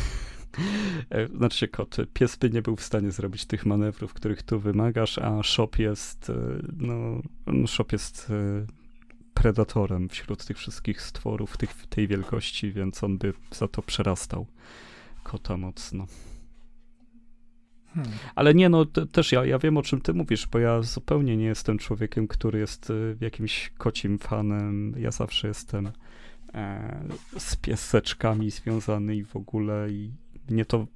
E, znaczy się kot, pies by nie był w stanie zrobić tych manewrów, których tu wymagasz, a shop jest, no, no shop jest predatorem wśród tych wszystkich stworów tych, tej wielkości, więc on by za to przerastał kota mocno. Hmm. Ale nie, no też ja, ja wiem o czym ty mówisz, bo ja zupełnie nie jestem człowiekiem, który jest y, jakimś kocim fanem. Ja zawsze jestem e, z pieseczkami związany i w ogóle i mnie to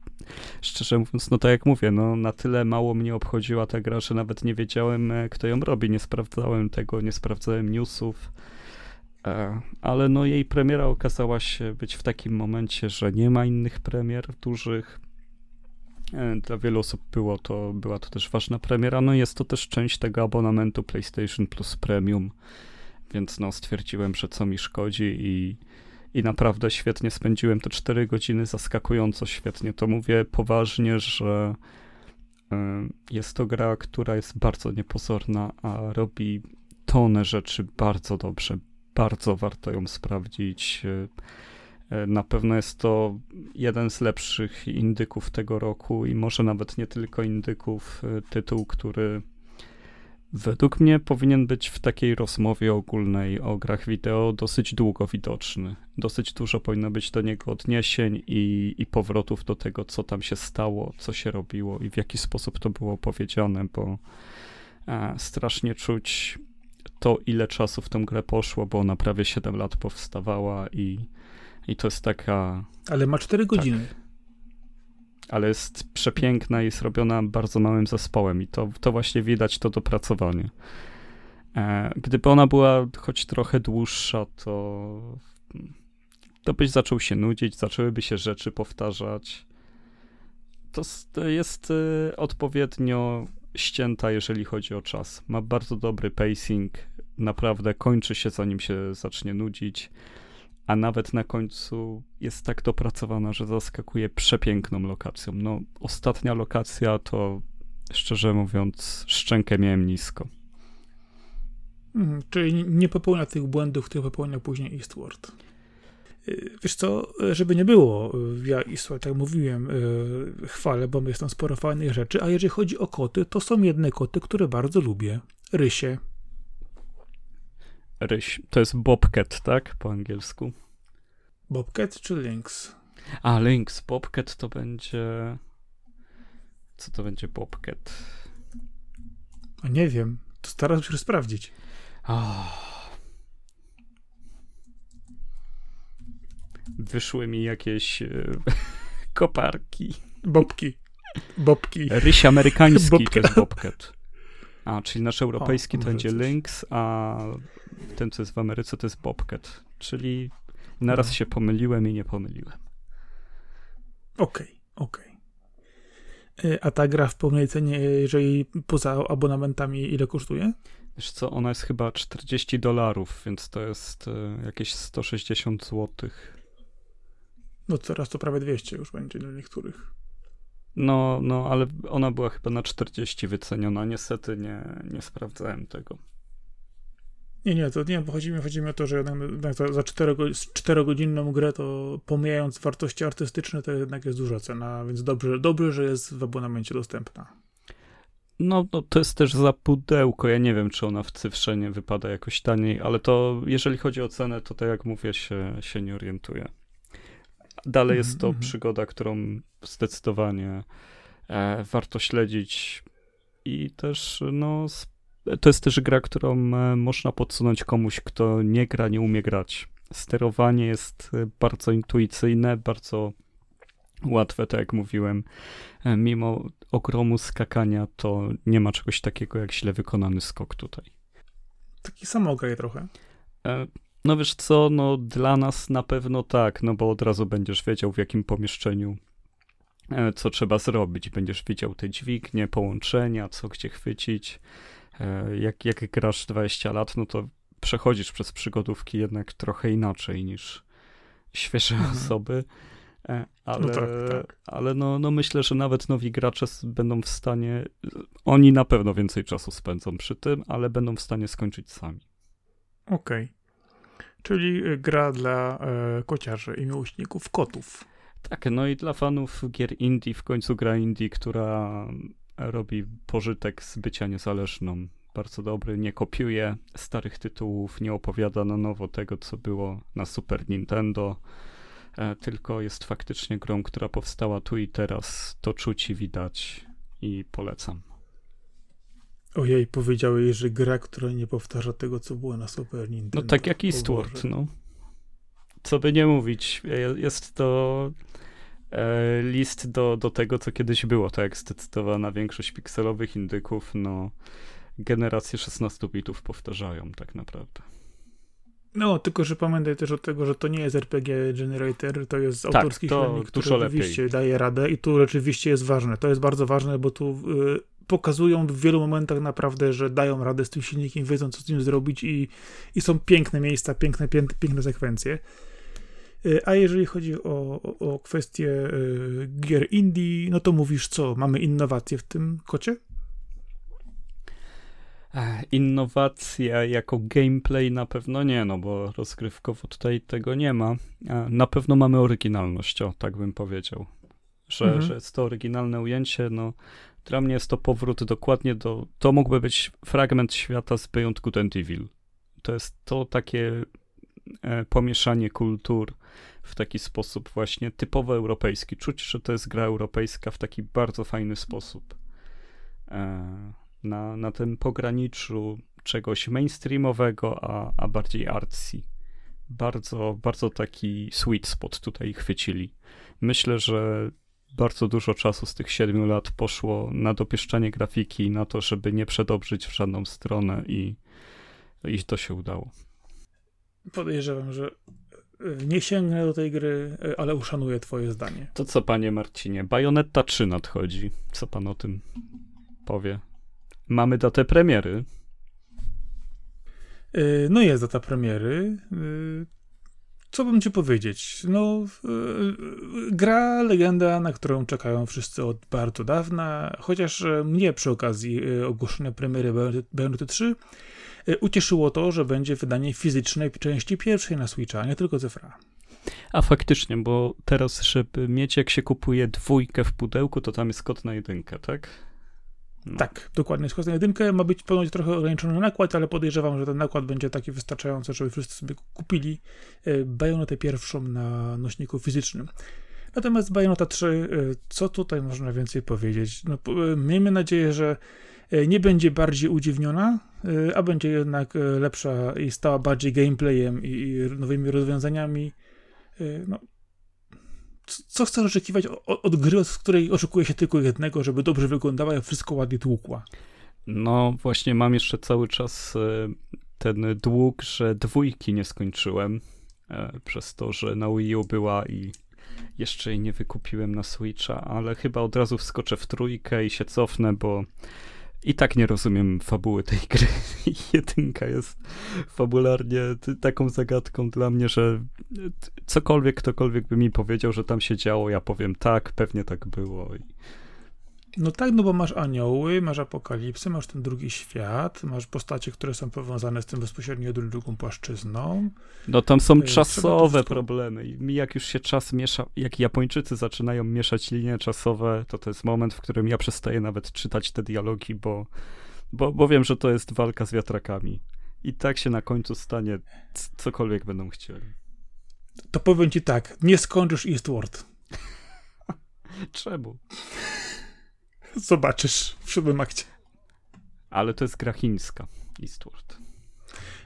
szczerze mówiąc, no tak jak mówię, no na tyle mało mnie obchodziła ta gra, że nawet nie wiedziałem, e, kto ją robi, nie sprawdzałem tego, nie sprawdzałem newsów, e, ale no jej premiera okazała się być w takim momencie, że nie ma innych premier dużych, e, dla wielu osób było to, była to też ważna premiera, no jest to też część tego abonamentu PlayStation Plus Premium, więc no stwierdziłem, że co mi szkodzi i i naprawdę świetnie spędziłem te 4 godziny, zaskakująco świetnie. To mówię poważnie, że y, jest to gra, która jest bardzo niepozorna, a robi tonę rzeczy bardzo dobrze. Bardzo warto ją sprawdzić. Y, y, na pewno jest to jeden z lepszych indyków tego roku i może nawet nie tylko indyków, tytuł, który według mnie powinien być w takiej rozmowie ogólnej o grach wideo dosyć długo widoczny. Dosyć dużo powinno być do niego odniesień i, i powrotów do tego, co tam się stało, co się robiło i w jaki sposób to było powiedziane, bo e, strasznie czuć to, ile czasu w tę grę poszło, bo ona prawie 7 lat powstawała i, i to jest taka... Ale ma 4 godziny. Tak, ale jest przepiękna i jest robiona bardzo małym zespołem i to, to właśnie widać to dopracowanie. E, gdyby ona była choć trochę dłuższa, to, to byś zaczął się nudzić, zaczęłyby się rzeczy powtarzać. To, jest y, odpowiednio ścięta, jeżeli chodzi o czas. Ma bardzo dobry pacing, naprawdę kończy się zanim się zacznie nudzić a nawet na końcu jest tak dopracowana, że zaskakuje przepiękną lokacją. No, ostatnia lokacja to, szczerze mówiąc, szczękę miałem nisko. Mhm, czyli nie popełnia tych błędów, które popełnia później Eastward. Y, wiesz co, żeby nie było, ja Eastward, tak mówiłem, y, chwalę, bo jest tam sporo fajnych rzeczy, a jeżeli chodzi o koty, to są jedne koty, które bardzo lubię. Rysie, ryś. To jest bobcat, tak? Po angielsku. Bobcat czy Lynx? A, Lynx. Bobcat to będzie... Co to będzie Bobcat? A nie wiem. To teraz musisz sprawdzić. Oh. Wyszły mi jakieś e, koparki. Bobki. Bobki. Ryś amerykański Bobka. to jest Bobcat. A, czyli nasz europejski o, to będzie Lynx, a ten, co jest w Ameryce, to jest Bobcat. Czyli naraz no. się pomyliłem i nie pomyliłem. Okej, okay, okej. Okay. A ta gra w pełnej cenie, jeżeli poza abonamentami, ile kosztuje? Wiesz co, ona jest chyba 40 dolarów, więc to jest e, jakieś 160 złotych. No teraz to prawie 200 już będzie dla niektórych. No, no, ale ona była chyba na 40 wyceniona. Niestety nie, nie sprawdzałem tego. Nie, nie, to nie, bo chodzi mi, chodzi mi o to, że jednak za, za 4, 4-godzinną grę, to pomijając wartości artystyczne, to jednak jest duża cena, więc dobrze, dobrze że jest w abonamencie dostępna. No, no, to jest też za pudełko. Ja nie wiem, czy ona w cyfrze nie wypada jakoś taniej, ale to jeżeli chodzi o cenę, to tak jak mówię, się, się nie orientuję. Dalej jest to -hmm. przygoda, którą zdecydowanie e, warto śledzić i też, no, to jest też gra, którą e, można podsunąć komuś, kto nie gra, nie umie grać. Sterowanie jest e, bardzo intuicyjne, bardzo łatwe, tak jak mówiłem. Mimo ogromu skakania, to nie ma czegoś takiego jak źle wykonany skok tutaj. Taki samograj trochę. No wiesz co, no dla nas na pewno tak, no bo od razu będziesz wiedział w jakim pomieszczeniu e, co trzeba zrobić. Będziesz widział te dźwignie, połączenia, co gdzie chwycić. E, jak, jak grasz 20 lat, no to przechodzisz przez przygodówki jednak trochę inaczej niż świeże mhm. osoby. E, ale, no, tak, tak. ale no, no myślę, że nawet nowi gracze będą w stanie, oni na pewno więcej czasu spędzą przy tym, ale będą w stanie skończyć sami. Okej. Okay. Czyli gra dla e, kociarzy i miłośników kotów. Tak, no i dla fanów gier indie w końcu gra indie, która robi pożytek z bycia niezależną. Bardzo dobry, nie kopiuje starych tytułów, nie opowiada na nowo tego, co było na Super Nintendo, e, tylko jest faktycznie grą, która powstała tu i teraz. To czuć i widać i polecam. Ojej, powiedziałeś, że gra, która nie powtarza tego, co było na Super Nintendo. No tak jak Eastward, no. Co by nie mówić, jest to e, list do, do tego, co kiedyś było, tak jak zdecydowana większość pikselowych indyków, no generacje 16 bitów powtarzają tak naprawdę. No, tylko że pamiętaj też od tego, że to nie jest RPG Generator, to jest tak, autorski to silnik, który rzeczywiście lepiej. daje radę i tu rzeczywiście jest ważne. To jest bardzo ważne, bo tu y, pokazują w wielu momentach naprawdę, że dają radę z tym silnikiem, wiedzą co z nim zrobić i, i są piękne miejsca, piękne, piękne sekwencje. Y, a jeżeli chodzi o, o, o kwestię y, gier indie, no to mówisz co? Mamy innowacje w tym kocie? Innowacja jako gameplay na pewno nie, no bo rozgrywkowo tutaj tego nie ma. Na pewno mamy oryginalność, o, tak bym powiedział. Że, mhm. że jest to oryginalne ujęcie, no dla mnie jest to powrót dokładnie do, to mógłby być fragment świata z Beyond Good and Evil. To jest to takie e, pomieszanie kultur w taki sposób właśnie typowo europejski. Czuć, że to jest gra europejska w taki bardzo fajny sposób. E, na, na tym pograniczu czegoś mainstreamowego, a, a bardziej artsy. Bardzo, bardzo taki sweet spot tutaj chwycili. Myślę, że bardzo dużo czasu z tych siedmiu lat poszło na dopieszczanie grafiki, na to, żeby nie przedobrzyć w żadną stronę i, i to się udało. Podejrzewam, że e, nie sięgnę do tej gry, e, ale uszanuję twoje zdanie. To co, panie Marcinie, Bayonetta 3 nadchodzi. Co pan o tym powie? Mamy datę premiery. E, no jest data premiery co bym ci powiedzieć? No, gra, legenda, na którą czekają wszyscy od bardzo dawna, chociaż e, mnie przy okazji e, ogłoszenia premiery Bayonetta 3 e, ucieszyło to, że będzie wydanie fizycznej części pierwszej na Switcha, nie tylko Zefra. A faktycznie, bo teraz, żeby mieć, jak się kupuje dwójkę w pudełku, to tam jest kod na jedynkę, tak? No. Tak, dokładnie. Z na jedynkę ma być ponoć trochę ograniczony nakład, ale podejrzewam, że ten nakład będzie taki wystarczający, żeby wszyscy sobie kupili e, Bayonetę pierwszą na nośniku fizycznym. Natomiast Bayonetta 3, e, co tutaj można więcej powiedzieć? No, e, miejmy nadzieję, że nie będzie bardziej udziwniona, a będzie jednak lepsza i stała bardziej gameplayem i nowymi rozwiązaniami. No, co chcesz oczekiwać od, gry, od której oczekuje się tylko jednego, żeby dobrze wyglądała i wszystko ładnie tłukła? No właśnie mam jeszcze cały czas e, ten dług, że dwójki nie skończyłem e, przez to, że na Wii U była i jeszcze jej nie wykupiłem na Switcha, ale chyba od razu wskoczę w trójkę i się cofnę, bo i tak nie rozumiem fabuły tej gry. Jedynka jest fabularnie taką zagadką dla mnie, że cokolwiek ktokolwiek by mi powiedział, że tam się działo, ja powiem tak, pewnie tak było. No tak, no bo masz anioły, masz apokalipsy, masz ten drugi świat, masz postacie, które są powiązane z tym bezpośrednio drugą płaszczyzną. No tam są y, czasowe problemy i jak już się czas miesza, jak Japończycy zaczynają mieszać linie czasowe, to to jest moment, w którym ja przestaję nawet czytać te dialogi, bo, bo, bo wiem, że to jest walka z wiatrakami. I tak się na końcu stanie, cokolwiek będą chcieli. To powiem ci tak, nie skończysz Eastward. Czemu? Zobaczysz w siódmym akcie. Ale to jest gra chińska, Eastward.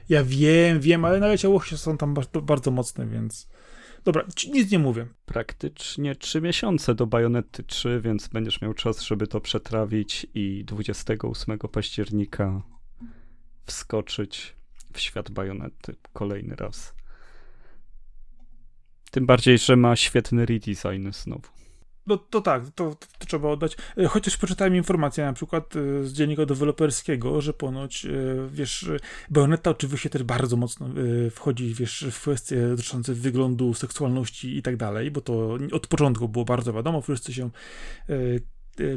Ja wiem, wiem, ale nawet ciałości są tam bardzo, bardzo mocne, więc... Dobra, nic nie mówię. Praktycznie trzy miesiące do Bajonety 3, więc będziesz miał czas, żeby to przetrawić i 28 października wskoczyć w świat Bajonety kolejny raz. Tym bardziej, że ma świetny redesign znowu. No to tak, to, to, trzeba oddać. E, chociaż przeczytałem informację na przykład e, z dziennika deweloperskiego, że ponoć, e, wiesz, Bayonetta oczywiście też bardzo mocno wchodzi, wiesz, w kwestie dotyczące wyglądu, seksualności i tak dalej, bo to od początku było bardzo wiadomo, wszyscy się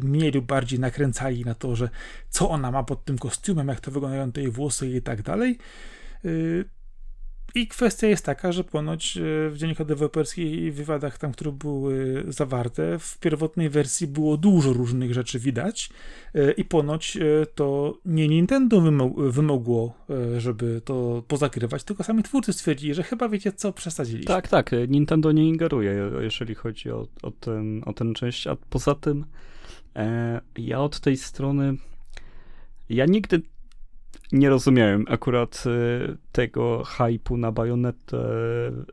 mniej lub bardziej nakręcali na to, że co ona ma pod tym kostiumem, jak to wyglądają te jej włosy i tak dalej. I kwestia jest taka, że ponoć e, w dziennikach deweloperskich i wywiadach tam, które były zawarte, w pierwotnej wersji było dużo różnych rzeczy widać e, i ponoć e, to nie Nintendo wymogło, żeby to pozakrywać, tylko sami twórcy stwierdzili, że chyba wiecie co, przesadziliście. Tak, tak, Nintendo nie ingeruje, jeżeli chodzi o, o, ten, o tę część, a poza tym e, ja od tej strony ja nigdy nie rozumiałem akurat y, tego hypu na bajonetę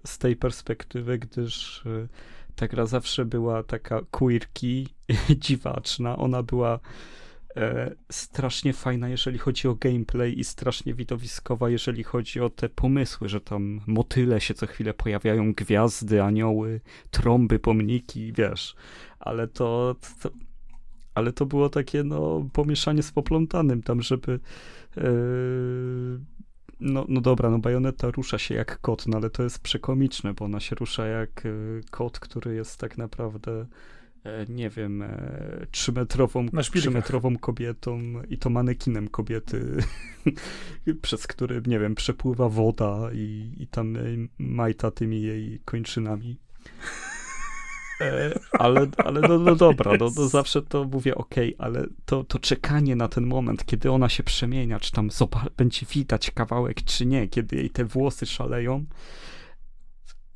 z tej perspektywy, gdyż y, ta gra zawsze była taka queerki, dziwaczna. Ona była e, strasznie fajna, jeżeli chodzi o gameplay i strasznie widowiskowa, jeżeli chodzi o te pomysły, że tam motyle się co chwilę pojawiają, gwiazdy, anioły, trąby, pomniki, wiesz. Ale to, to ale to było takie, no, pomieszanie z poplątanym tam, żeby no, no dobra, no bajoneta rusza się jak kot, no ale to jest przekomiczne, bo ona się rusza jak y, kot, który jest tak naprawdę e, nie wiem, e, trzymetrową, trzymetrową kobietą i to manekinem kobiety, przez który, nie wiem, przepływa woda i, i tam majta tymi jej kończynami. E, ale, ale no, no dobra, no, no zawsze to mówię ok, ale to, to czekanie na ten moment, kiedy ona się przemienia, czy tam będzie widać kawałek, czy nie, kiedy jej te włosy szaleją,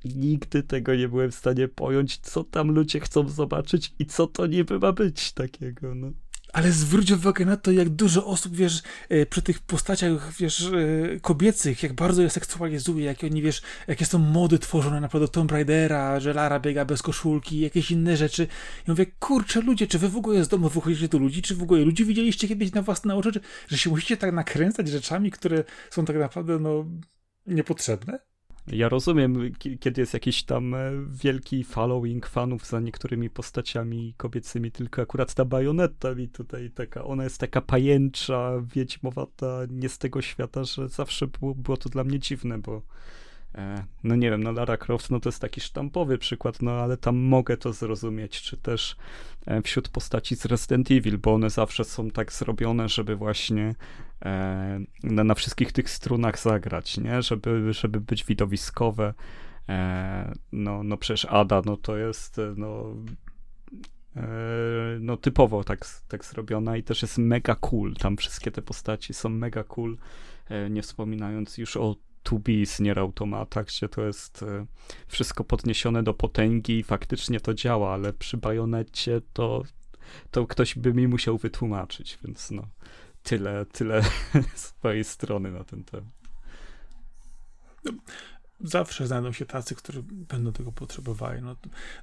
nigdy tego nie byłem w stanie pojąć, co tam ludzie chcą zobaczyć i co to niby ma być takiego, no. Ale zwróć uwagę na to, jak dużo osób, wiesz, e, przy tych postaciach, wiesz, e, kobiecych, jak bardzo je seksualizuje, jak oni, wiesz, jakie są mody tworzone, na przykład Tomb Raidera, że Lara biega bez koszulki, jakieś inne rzeczy. I mówię, kurczę, ludzie, czy wy w ogóle z domu wychodzicie do ludzi, czy w ogóle ludzi widzieliście kiedyś na własne oczy, że się musicie tak nakręcać rzeczami, które są tak naprawdę, no, niepotrzebne? Ja rozumiem, kiedy jest jakiś tam e, wielki following fanów za niektórymi postaciami kobiecymi, tylko akurat ta bajoneta mi tutaj taka, ona jest taka pajęcza, wiedźmowata, nie z tego świata, że zawsze było, było to dla mnie dziwne, bo E, no nie wiem, no Lara Croft, no to jest taki sztampowy przykład, no ale tam mogę to zrozumieć, czy też e, wśród postaci z Resident Evil, bo one zawsze są tak zrobione, żeby właśnie na, na wszystkich tych strunach zagrać, nie? Żeby, żeby być widowiskowe. E, no, no przecież Ada, no to jest, e, no e, no typowo tak, tak zrobiona i też jest mega cool. Tam wszystkie te postaci są mega cool. Nie wspominając już o to be z Nier Automata, gdzie to jest e, wszystko podniesione do potęgi i faktycznie to działa, ale przy bajonecie to, to ktoś by mi musiał wytłumaczyć, więc no tyle, tyle z mojej strony na ten temat. Zawsze znajdą się tacy, którzy będą tego potrzebowali. No,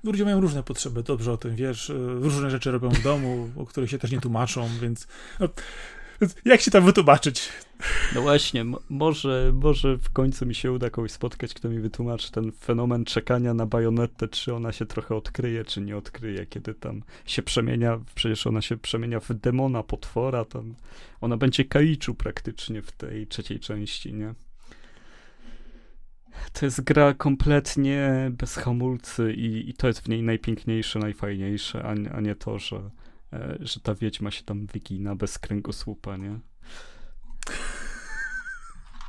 ludzie mają różne potrzeby, dobrze o tym wiesz. E, różne rzeczy robią w domu, o których się też nie tłumaczą, więc no, jak się tam wytłumaczyć? No właśnie, może, może w końcu mi się uda kogoś spotkać, kto mi wytłumaczy ten fenomen czekania na bajonetę, czy ona się trochę odkryje, czy nie odkryje, kiedy tam się przemienia, przecież ona się przemienia w demona, potwora, tam ona będzie kaiczu praktycznie w tej trzeciej części, nie? To jest gra kompletnie bez hamulcy i, i to jest w niej najpiękniejsze, najfajniejsze, a, a nie to, że że ta wiedźma się tam wygina bez kręgosłupa, nie?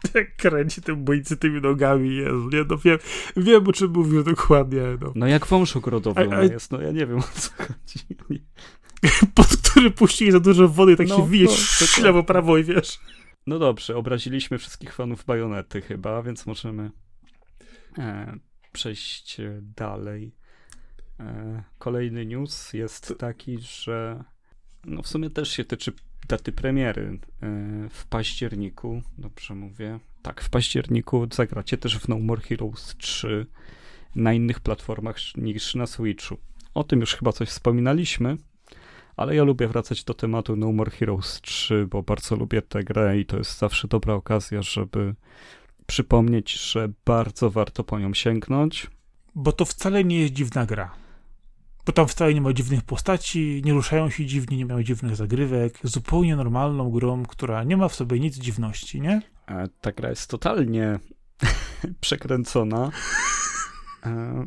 Jak kręci tym bójcy tymi nogami, Jezu, nie? No wiem, wiem o czym mówisz dokładnie, no. No jak wąż ogrodowy a, a... jest, no ja nie wiem o co chodzi. Pod który puścili za dużo wody i tak no, się wije no, lewo, prawo i wiesz. No dobrze, obraziliśmy wszystkich fanów bajonety chyba, więc możemy e, przejść dalej. E, kolejny news jest taki, że no w sumie też się tyczy daty premiery. E, w październiku, dobrze mówię, tak, w październiku zagracie też w No More Heroes 3 na innych platformach niż na Switchu. O tym już chyba coś wspominaliśmy, ale ja lubię wracać do tematu No More Heroes 3, bo bardzo lubię tę grę i to jest zawsze dobra okazja, żeby przypomnieć, że bardzo warto po nią sięgnąć. Bo to wcale nie jest dziwna gra. Bo tam wcale nie ma dziwnych postaci, nie ruszają się dziwnie, nie mają dziwnych zagrywek. Zupełnie normalną grą, która nie ma w sobie nic dziwności, nie? E, ta gra jest totalnie przekręcona. E,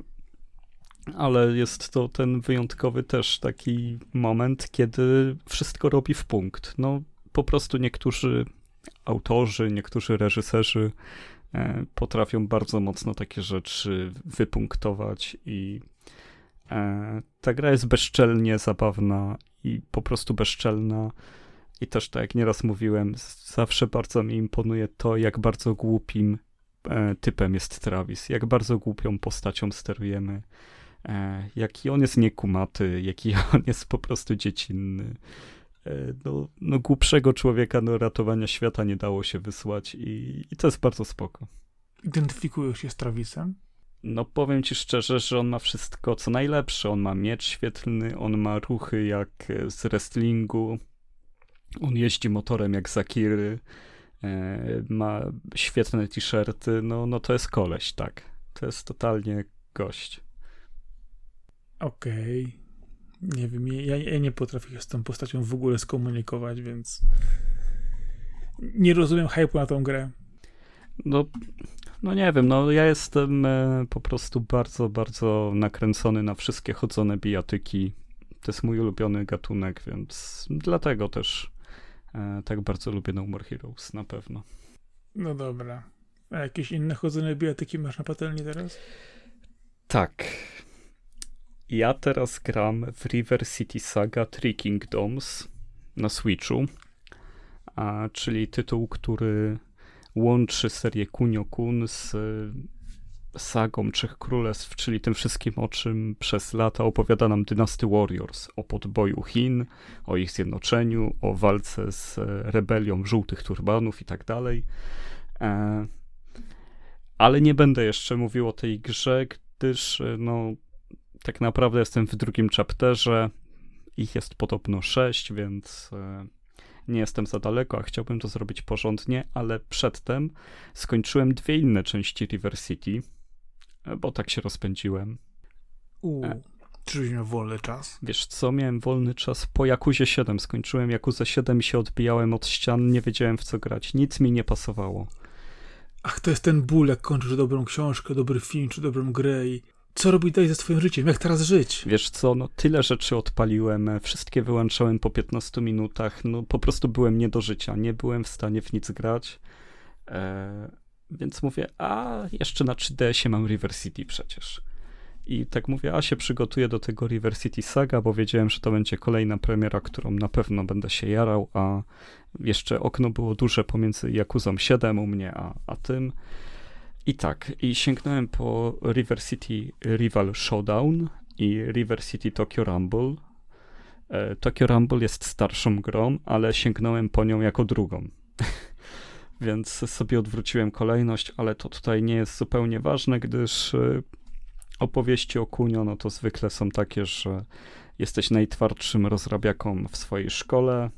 ale jest to ten wyjątkowy też taki moment, kiedy wszystko robi w punkt. No, po prostu niektórzy autorzy, niektórzy reżyserzy e, potrafią bardzo mocno takie rzeczy wypunktować i ta gra jest bezczelnie zabawna i po prostu bezczelna. I też tak jak nieraz mówiłem, zawsze bardzo mi imponuje to, jak bardzo głupim e, typem jest Travis, jak bardzo głupią postacią sterujemy, e, jaki on jest niekumaty, jaki on jest po prostu dziecinny. E, no, no głupszego człowieka do ratowania świata nie dało się wysłać i, i to jest bardzo spoko. Identyfikujesz się z Travisem? No powiem ci szczerze, że on ma wszystko co najlepsze. On ma miecz świetlny, on ma ruchy jak z wrestlingu, on jeździ motorem jak Zakiry, e, ma świetne t-shirty, no, no to jest koleś, tak. To jest totalnie gość. Okej. Okay. Nie wiem, ja, ja nie potrafię się z tą postacią w ogóle skomunikować, więc nie rozumiem hype'u na tą grę. No, no nie wiem, no ja jestem e, po prostu bardzo, bardzo nakręcony na wszystkie chodzone bijatyki. To jest mój ulubiony gatunek, więc dlatego też e, tak bardzo lubię No More Heroes, na pewno. No dobra. A jakieś inne chodzone bijatyki masz na patelni teraz? Tak. Ja teraz gram w River City Saga Three Kingdoms na Switchu, a, czyli tytuł, który łączy serię Kunio-kun z sagą Trzech Królestw, czyli tym wszystkim, o czym przez lata opowiada nam Dynasty Warriors, o podboju Chin, o ich zjednoczeniu, o walce z rebelią żółtych turbanów i tak dalej. E, ale nie będę jeszcze mówił o tej grze, gdyż no, tak naprawdę jestem w drugim chapterze. Ich jest podobno sześć, więc e, nie jestem za daleko, a chciałbym to zrobić porządnie, ale przedtem skończyłem dwie inne części River City, e, bo tak się rozpędziłem. Uuu, e. czy miał wolny czas? Wiesz co, miałem wolny czas po Jakuzie 7. Skończyłem Jakuzę 7 i się odbijałem od ścian, nie wiedziałem w co grać. Nic mi nie pasowało. Ach, to jest ten ból, jak kończysz dobrą książkę, dobry film czy dobrą grę i co robić dalej ze swoim życiem? Jak teraz żyć? Wiesz co, no tyle rzeczy odpaliłem, e, wszystkie wyłączałem po 15 minutach, no po prostu byłem nie do życia, nie byłem w stanie w nic grać, e, więc mówię, a jeszcze na 3DS mam River City przecież. I tak mówię, a się przygotuję do tego River City Saga, bo wiedziałem, że to będzie kolejna premiera, którą na pewno będę się jarał, a jeszcze okno było duże pomiędzy Jakuzą 7 u mnie, a, a tym. I tak, i sięgnąłem po River City Rival Showdown i River City Tokyo Rumble. E, Tokyo Rumble jest starszą grą, ale sięgnąłem po nią jako drugą. Więc sobie odwróciłem kolejność, ale to tutaj nie jest zupełnie ważne, gdyż e, opowieści o Kunio, no to zwykle są takie, że jesteś najtwardszym rozrabiaką w swojej szkole,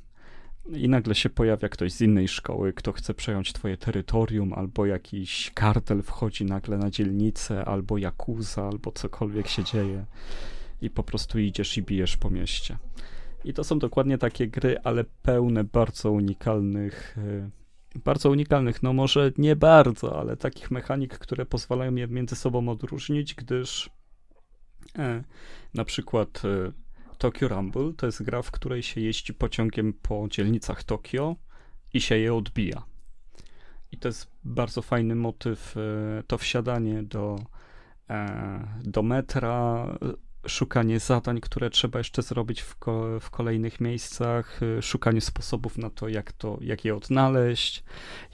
i nagle się pojawia ktoś z innej szkoły, kto chce przejąć twoje terytorium, albo jakiś kartel wchodzi nagle na dzielnicę, albo jakuza, albo cokolwiek się dzieje i po prostu idziesz i bijesz po mieście. I to są dokładnie takie gry, ale pełne bardzo unikalnych, y, bardzo unikalnych, no może nie bardzo, ale takich mechanik, które pozwalają je między sobą odróżnić, gdyż e, na przykład e, Tokyo Rumble to jest gra, w której się jeździ pociągiem po dzielnicach Tokio i się je odbija. I to jest bardzo fajny motyw, e, to wsiadanie do, e, do metra, szukanie zadań, które trzeba jeszcze zrobić w, ko w kolejnych miejscach, y, szukanie sposobów na to jak, to, jak je odnaleźć,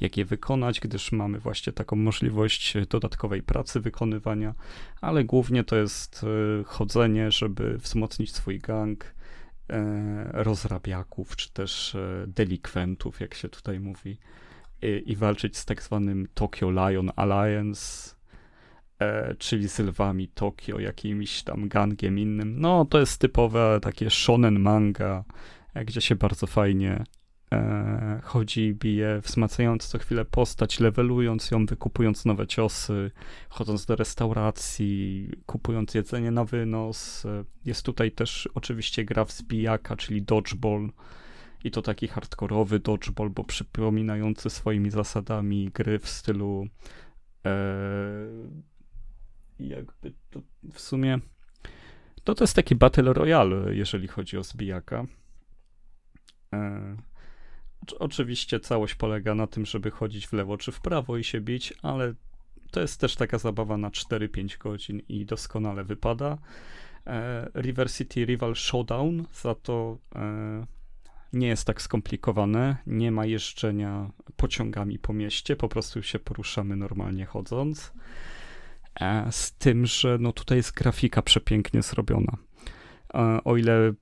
jak je wykonać, gdyż mamy właśnie taką możliwość dodatkowej pracy wykonywania, ale głównie to jest y, chodzenie, żeby wzmocnić swój gang e, rozrabiaków, czy też e, delikwentów, jak się tutaj mówi, i, i walczyć z tak zwanym Tokyo Lion Alliance, e, czyli z lwami Tokio, jakimś tam gangiem innym. No, to jest typowe takie shonen manga, e, gdzie się bardzo fajnie e, chodzi, bije, wzmacniając co chwilę postać, levelując ją, wykupując nowe ciosy, chodząc do restauracji, kupując jedzenie na wynos. E, jest tutaj też oczywiście gra w zbijaka, czyli dodgeball. I to taki hardkorowy dodgeball, bo przypominający swoimi zasadami gry w stylu e, i jakby to w sumie to, to jest taki Battle Royale, jeżeli chodzi o zbijaka. E, Oczywiście całość polega na tym, żeby chodzić w lewo czy w prawo i się bić, ale to jest też taka zabawa na 4-5 godzin i doskonale wypada. E, River City Rival Showdown za to e, nie jest tak skomplikowane, nie ma jeżdżenia pociągami po mieście, po prostu się poruszamy normalnie chodząc. E, z tym, że no tutaj jest grafika przepięknie zrobiona. E, o ile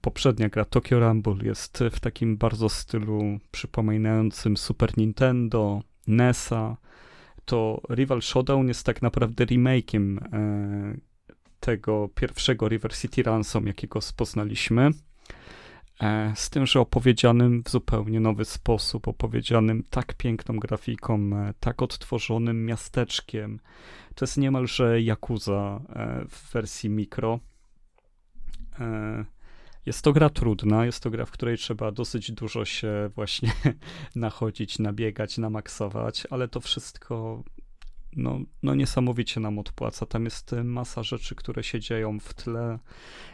poprzednia gra Tokyo Rumble jest w takim bardzo stylu przypominającym Super Nintendo, NESa, to Rival Showdown jest tak naprawdę remake'iem e, tego pierwszego River City Ransom, jakiego spoznaliśmy. E, z tym, że opowiedzianym w zupełnie nowy sposób, opowiedzianym tak piękną grafiką, e, tak odtworzonym miasteczkiem. To jest niemalże Yakuza e, w wersji mikro. Jest to gra trudna, jest to gra, w której trzeba dosyć dużo się właśnie nachodzić, nabiegać, namaksować, ale to wszystko no, no niesamowicie nam odpłaca. Tam jest masa rzeczy, które się dzieją w tle.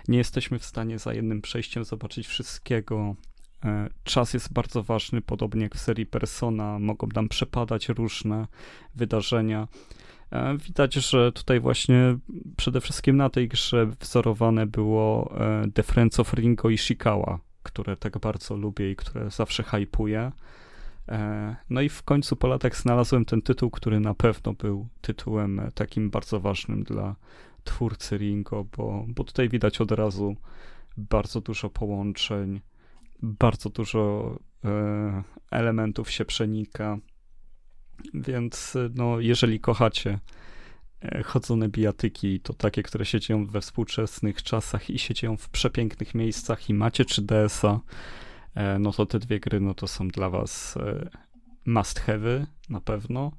Nie jesteśmy w stanie za jednym przejściem zobaczyć wszystkiego. E, czas jest bardzo ważny, podobnie jak w serii Persona. Mogą nam przepadać różne wydarzenia. E, widać, że tutaj właśnie przede wszystkim na tej grze wzorowane było e, The Friends of Ringo i Shikawa, które tak bardzo lubię i które zawsze hypuję. E, no i w końcu po latach znalazłem ten tytuł, który na pewno był tytułem takim bardzo ważnym dla twórcy Ringo, bo, bo tutaj widać od razu bardzo dużo połączeń, bardzo dużo e, elementów się przenika. Więc no, jeżeli kochacie e, chodzone bijatyki, to takie, które się dzieją we współczesnych czasach i się dzieją w przepięknych miejscach i macie 3DS-a, E, no to te dwie gry, no to są dla was e, must have na pewno.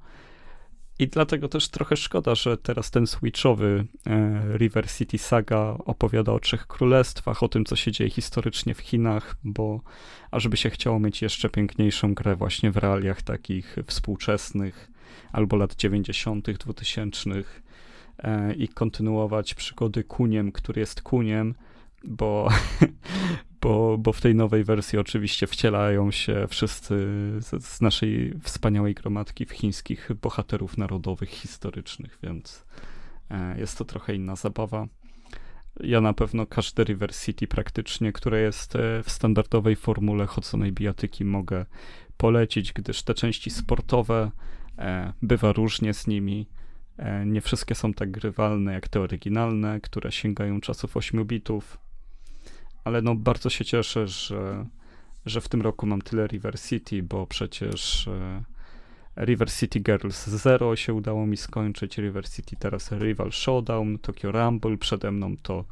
I dlatego też trochę szkoda, że teraz ten switchowy e, River City Saga opowiada o trzech królestwach, o tym, co się dzieje historycznie w Chinach, bo ażeby się chciało mieć jeszcze piękniejszą grę właśnie w realiach takich współczesnych, albo lat 90., 2000 i kontynuować przygody kuniem, który jest kuniem, bo bo, bo w tej nowej wersji oczywiście wcielają się wszyscy z, z, naszej wspaniałej gromadki w chińskich bohaterów narodowych, historycznych, więc e, jest to trochę inna zabawa. Ja na pewno każde River City praktycznie, które jest e, w standardowej formule chodzonej bijatyki mogę polecić, gdyż te części sportowe e, bywa różnie z nimi. Nie wszystkie są tak grywalne jak te oryginalne, które sięgają czasów 8 bitów ale no bardzo się cieszę, że, że w tym roku mam tyle River City, bo przecież e, River City Girls Zero się udało mi skończyć, River City teraz Rival Showdown, Tokyo Rumble, przede mną to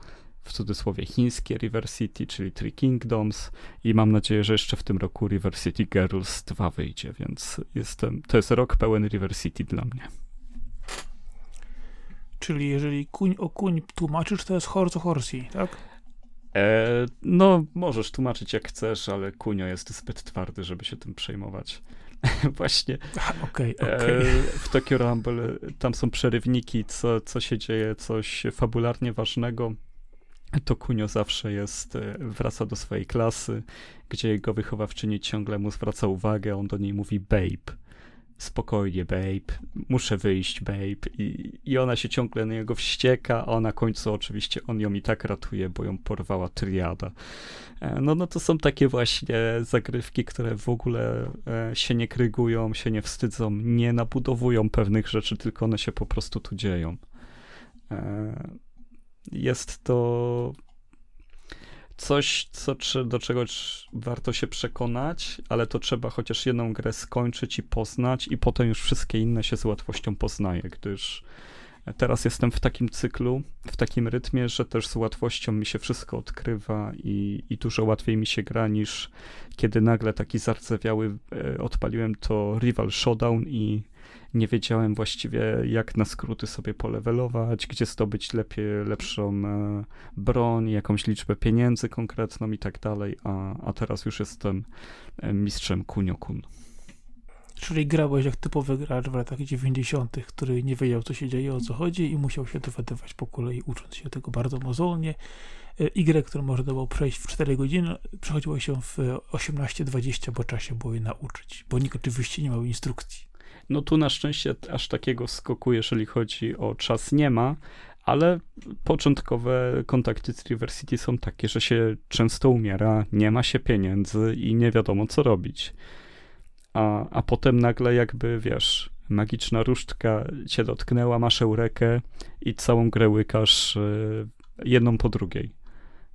w cudzysłowie chińskie River City, czyli Three Kingdoms i mam nadzieję, że jeszcze w tym roku River City Girls 2 wyjdzie, więc jestem, to jest rok pełen River City dla mnie. Czyli jeżeli kuń o kuń tłumaczysz, to jest horse o horsey, tak? E, no, możesz tłumaczyć jak chcesz, ale Kunio jest zbyt twardy, żeby się tym przejmować. Właśnie. Okay, okay. E, w Tokyo Rumble tam są przerywniki, co, co się dzieje, coś fabularnie ważnego. To Kunio zawsze jest, e, wraca do swojej klasy, gdzie jego wychowawczyni ciągle mu zwraca uwagę, on do niej mówi babe spokojnie, babe, muszę wyjść, babe. I, I ona się ciągle na niego wścieka, a na końcu oczywiście on ją i tak ratuje, bo ją porwała triada. E, no, no to są takie właśnie zagrywki, które w ogóle e, się nie krygują, się nie wstydzą, nie nabudowują pewnych rzeczy, tylko one się po prostu tu dzieją. E, jest to coś, co, do czego warto się przekonać, ale to trzeba chociaż jedną grę skończyć i poznać, i potem już wszystkie inne się z łatwością poznaje, gdyż teraz jestem w takim cyklu, w takim rytmie, że też z łatwością mi się wszystko odkrywa i, i dużo łatwiej mi się gra niż kiedy nagle taki zardzewiały e, odpaliłem to Rival Showdown i nie wiedziałem właściwie, jak na skróty sobie polewelować, gdzie zdobyć lepiej, lepszą e, broń, jakąś liczbę pieniędzy konkretną i tak dalej, a, a teraz już jestem e, mistrzem Kunio-kun. Czyli grałeś jak typowy gracz w latach 90., który nie wiedział, co się dzieje, o co chodzi i musiał się dowiadywać po kolei, ucząc się tego bardzo mozolnie. Y, którą można było przejść w 4 godziny, przechodziło się w 18-20, bo trzeba się było je nauczyć, bo nikt oczywiście nie miał instrukcji. No tu na szczęście aż takiego skoku, jeżeli chodzi o czas, nie ma, ale początkowe kontakty z River City są takie, że się często umiera, nie ma się pieniędzy i nie wiadomo co robić. A, a potem nagle jakby, wiesz, magiczna różdżka cię dotknęła, masz eurekę i całą grę łykasz y, jedną po drugiej.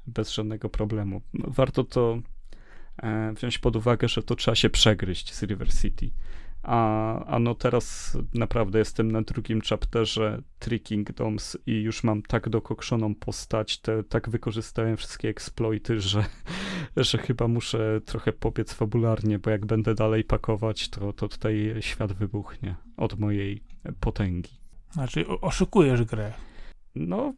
Bez żadnego problemu. Warto to e, wziąć pod uwagę, że to trzeba się przegryźć z River City. A, a no teraz naprawdę jestem na drugim chapterze Three Kingdoms i już mam tak dokokszoną postać, te, tak wykorzystałem wszystkie exploity, że, że chyba muszę trochę pobiec fabularnie, bo jak będę dalej pakować, to, to tutaj świat wybuchnie od mojej potęgi. Znaczy oszukujesz grę. No,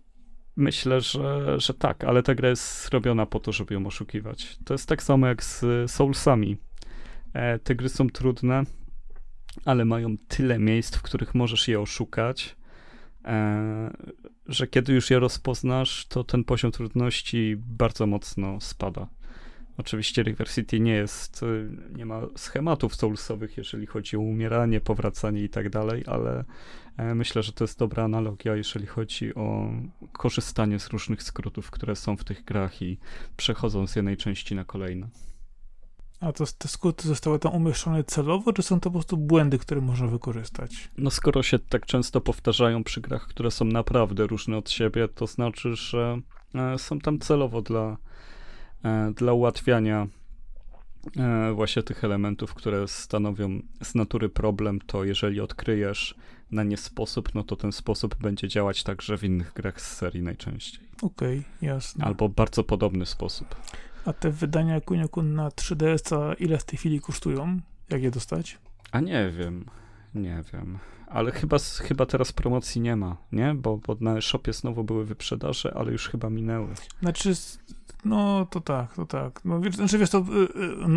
myślę, że, że tak, ale ta gra jest zrobiona po to, żeby ją oszukiwać. To jest tak samo jak z Soulsami. E, te gry są trudne, ale mają tyle miejsc, w których możesz je oszukać, e, że kiedy już je rozpoznasz, to ten poziom trudności bardzo mocno spada. Oczywiście River City nie jest, e, nie ma schematów soulsowych, jeżeli chodzi o umieranie, powracanie i tak dalej, ale e, myślę, że to jest dobra analogia, jeżeli chodzi o korzystanie z różnych skrótów, które są w tych grach i przechodzą z jednej części na kolejne. A to te skróty zostały tam umieszczone celowo, czy są to po prostu błędy, które można wykorzystać? No skoro się tak często powtarzają przy grach, które są naprawdę różne od siebie, to znaczy, że e, są tam celowo dla, e, dla ułatwiania e, właśnie tych elementów, które stanowią z natury problem, to jeżeli odkryjesz na nie sposób, no to ten sposób będzie działać także w innych grach z serii najczęściej. Okej, okay, jasne. Albo bardzo podobny sposób. A te wydania Kuniokun na 3DS-a ile w tej chwili kosztują? Jak je dostać? A nie wiem, nie wiem. Ale chyba, chyba teraz promocji nie ma, nie? Bo, bo na shopie znowu były wyprzedaże, ale już chyba minęły. Znaczy, no to tak, to tak. No, wiesz, znaczy wiesz, to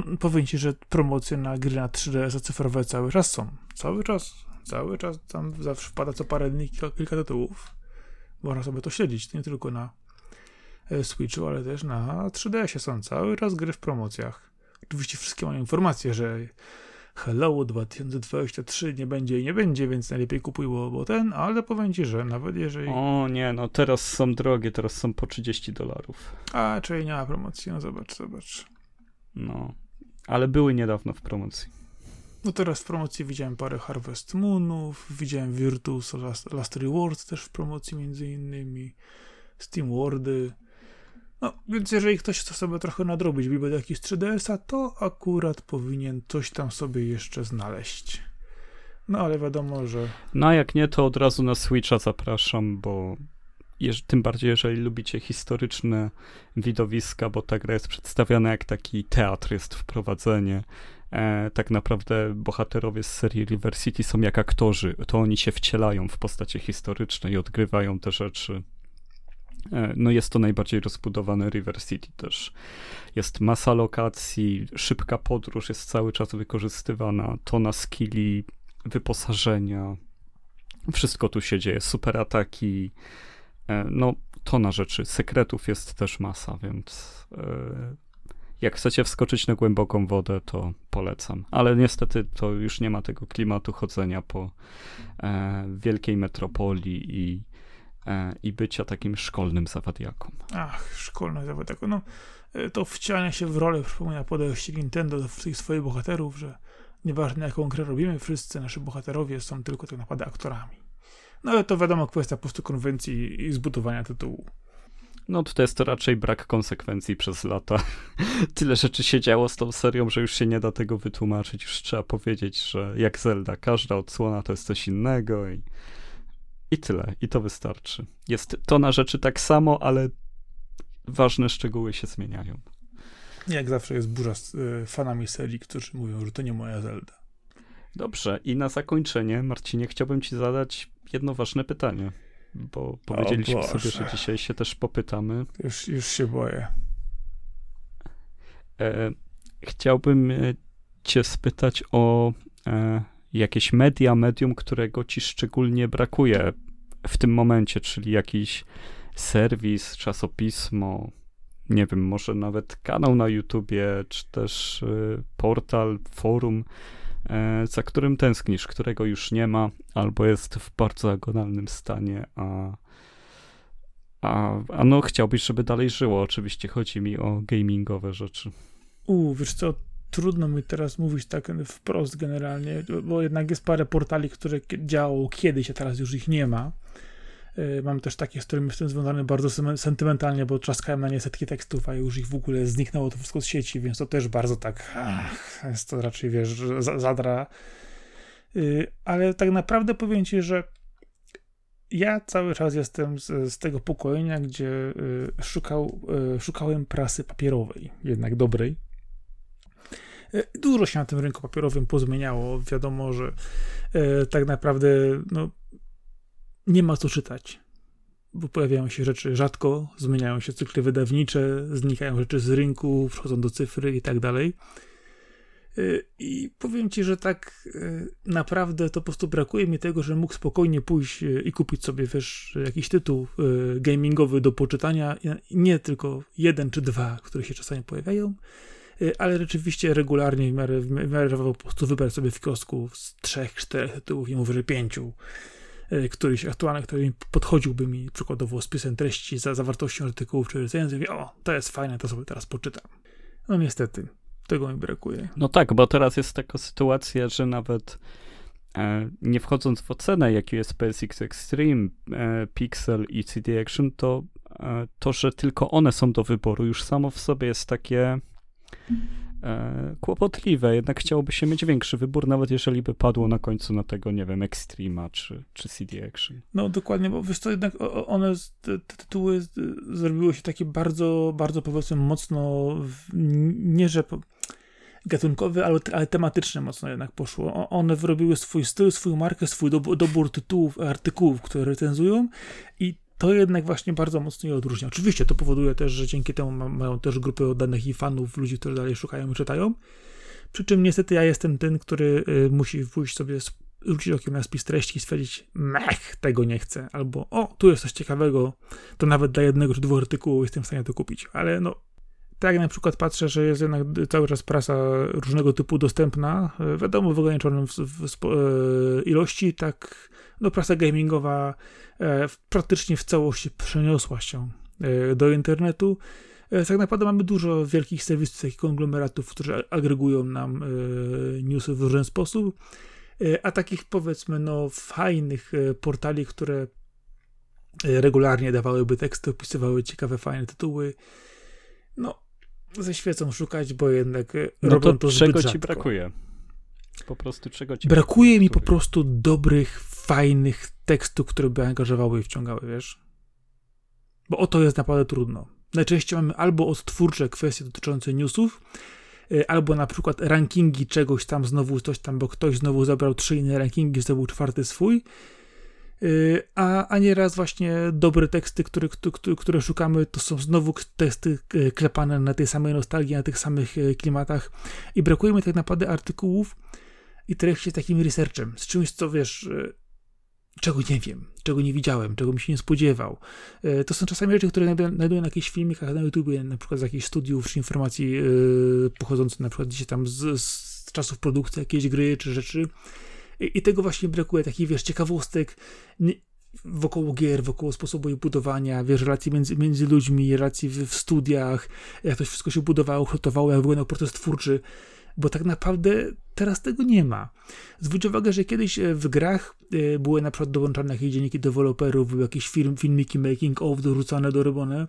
yy, powiem ci, że promocje na gry na 3DS-a cyfrowe cały czas są. Cały czas, cały czas tam zawsze wpada co parę dni kilka, kilka tytułów. Można sobie to śledzić, nie tylko na Switchu, ale też na 3DS-ie są cały czas gry w promocjach. Oczywiście wszystkie mają informacje, że Hello 2023 nie będzie i nie będzie, więc najlepiej kupuj, bo, bo ten, ale powiem ci, że nawet jeżeli... O nie, no teraz są drogie, teraz są po 30 dolarów. A, czyli nie ma promocji, no zobacz, zobacz. No, ale były niedawno w promocji. No teraz w promocji widziałem parę Harvest Moonów, widziałem Virtus Last, Last Rewards też w promocji między innymi, Steam Wordy, no, więc jeżeli ktoś chce sobie trochę nadrobić biblioteki z 3DS-a, to akurat powinien coś tam sobie jeszcze znaleźć. No, ale wiadomo, że... No, a jak nie, to od razu na Switcha zapraszam, bo jeż, tym bardziej, jeżeli lubicie historyczne widowiska, bo ta gra jest przedstawiana jak taki teatr, jest wprowadzenie. E, tak naprawdę bohaterowie z serii River City są jak aktorzy, to oni się wcielają w postacie historyczne i odgrywają te rzeczy no jest to najbardziej rozbudowane River City też. Jest masa lokacji, szybka podróż jest cały czas wykorzystywana, tona skilli, wyposażenia, wszystko tu się dzieje, super ataki, e, no tona rzeczy, sekretów jest też masa, więc e, jak chcecie wskoczyć na głęboką wodę, to polecam. Ale niestety to już nie ma tego klimatu chodzenia po wielkiej metropolii i E, i bycia takim szkolnym zawadiaką. Ach, szkolny zawadiaką. No, e, to wcielanie się w rolę przypomina podejście Nintendo do tych swoich bohaterów, że nieważne jaką grę robimy, wszyscy nasi bohaterowie są tylko tak naprawdę aktorami. No ale to wiadomo kwestia po prostu konwencji i zbudowania tytułu. No to jest to raczej brak konsekwencji przez lata. Tyle rzeczy się działo z tą serią, że już się nie da tego wytłumaczyć. Już trzeba powiedzieć, że jak Zelda, każda odsłona to jest coś innego i i tyle, i to wystarczy. Jest to na rzeczy tak samo, ale ważne szczegóły się zmieniają. Jak zawsze jest burza z y, fanami serii, którzy mówią, że to nie moja Zelda. Dobrze, i na zakończenie, Marcinie, chciałbym ci zadać jedno ważne pytanie, bo powiedzieliśmy sobie, że dzisiaj się też popytamy. Już, już się boję. E, chciałbym e, cię spytać o e, jakieś media, medium, którego ci szczególnie brakuje w tym momencie, czyli jakiś serwis, czasopismo, nie wiem, może nawet kanał na YouTubie, czy też y, portal, forum, e, za którym tęsknisz, którego już nie ma, albo jest w bardzo agonalnym stanie, a, a, a no chciałbyś, żeby dalej żyło. Oczywiście chodzi mi o gamingowe rzeczy. U, wiesz co, trudno mi teraz mówić tak wprost generalnie, bo jednak jest parę portali, które działało kiedyś, a teraz już ich nie ma. Y, mam też takie, z którymi jestem związany bardzo sentymentalnie, bo trzaskałem na nie setki tekstów, a już ich w ogóle zniknęło to wszystko z sieci, więc to też bardzo tak, ach, jest to raczej, wiesz, zadra. Y, ale tak naprawdę powiem ci, że ja cały czas jestem z, z tego pokolenia, gdzie y, szukał, szukałem prasy papierowej, jednak dobrej. Dużo się na tym rynku papierowym pozmieniało. Wiadomo, że tak naprawdę no, nie ma co czytać, bo pojawiają się rzeczy rzadko, zmieniają się cykle wydawnicze, znikają rzeczy z rynku, wchodzą do cyfry i tak dalej. Y, I powiem ci, że tak naprawdę to po prostu brakuje mi tego, że mógł spokojnie pójść i kupić sobie, wiesz, jakiś tytuł gamingowy do poczytania. Nie tylko jeden czy dwa, które się czasami pojawiają, ale rzeczywiście regularnie w miarę, w miarę po prostu wybrać sobie w kiosku z trzech, czterech tytułów, nie mówię, że pięciu E, któryś aktualny, który podchodziłby mi przykładowo z pisem treści za zawartością artykułów czy recenzji, o, to jest fajne, to sobie teraz poczytam. No niestety, tego mi brakuje. No tak, bo teraz jest taka sytuacja, że nawet e, nie wchodząc w ocenę, jaki jest PSX Extreme, e, Pixel i CD Action, to e, to, że tylko one są do wyboru, już samo w sobie jest takie e, kłopotliwe. Jednak chciałoby się mieć większy wybór, nawet jeżeli by padło na końcu na tego, nie wiem, Extrema czy, czy CD Action. No dokładnie, bo wiesz co, jednak one, te, tytuły zrobiły się takie bardzo, bardzo powiedzmy mocno, nie że gatunkowe, ale, ale tematyczne mocno jednak poszło. One wyrobiły swój styl, swoją markę, swój dobór tytułów, artykułów, które recenzują i to jednak właśnie bardzo mocno je odróżnia. Oczywiście to powoduje też, że dzięki temu mają też grupy oddanych i fanów, ludzi, którzy dalej szukają i czytają. Przy czym niestety ja jestem ten, który y, musi pójść sobie, rzucić okiem na spis treści i stwierdzić, mech, tego nie chcę, albo o, tu jest coś ciekawego, to nawet dla jednego czy dwóch artykułów jestem w stanie to kupić. Ale no, tak jak na przykład patrzę, że jest jednak cały czas prasa różnego typu dostępna, y, wiadomo, w ograniczonym w, w, w, y, ilości, tak no prasa gamingowa e, praktycznie w całości przeniosła się e, do internetu. E, tak naprawdę mamy dużo wielkich serwisów, takich konglomeratów, które agregują nam newsy w różny sposób, a takich powiedzmy no fajnych portali, które regularnie dawałyby teksty, opisywały ciekawe, fajne tytuły, no ze świecą szukać, bo jednak no robią to, to zbyt czego rzadko. ci brakuje? Po prostu czego ci brakuje? Mi po prostu dobrych, fajnych tekstów, które by angażowały i wciągały, wiesz? Bo o to jest naprawdę trudno. Najczęściej mamy albo odtwórcze kwestie dotyczące newsów, y, albo na przykład rankingi czegoś tam znowu coś tam, bo ktoś znowu zabrał trzy inne rankingi, zdobył czwarty swój, y, a, a nieraz właśnie dobre teksty, które, które, które szukamy, to są znowu teksty y, klepane na tej samej nostalgii, na tych samych klimatach i brakuje mi tak naprawdę artykułów i treści z takim researchem, z czymś, co wiesz czego nie wiem, czego nie widziałem, czego mi się nie spodziewał. E, to są czasami rzeczy, które znajduję na jakichś filmikach na YouTubie, na przykład z jakichś studiów czy informacji yy, pochodzących na przykład gdzieś tam z, z czasów produkcji jakiejś gry czy rzeczy. I, I, tego właśnie brakuje, takich wiesz, ciekawostek nie, wokoło gier, wokoło sposobu ich budowania, wiesz, relacji między, między ludźmi, relacji w, w studiach, jak to wszystko się budowało, kształtowało, jak wyglądał proces twórczy bo tak naprawdę teraz tego nie ma. Zwróć uwagę, że kiedyś e, w grach e, były na przykład dołączane jakieś dzienniki deweloperów, były jakieś film, filmiki making of dorzucane, dorobione.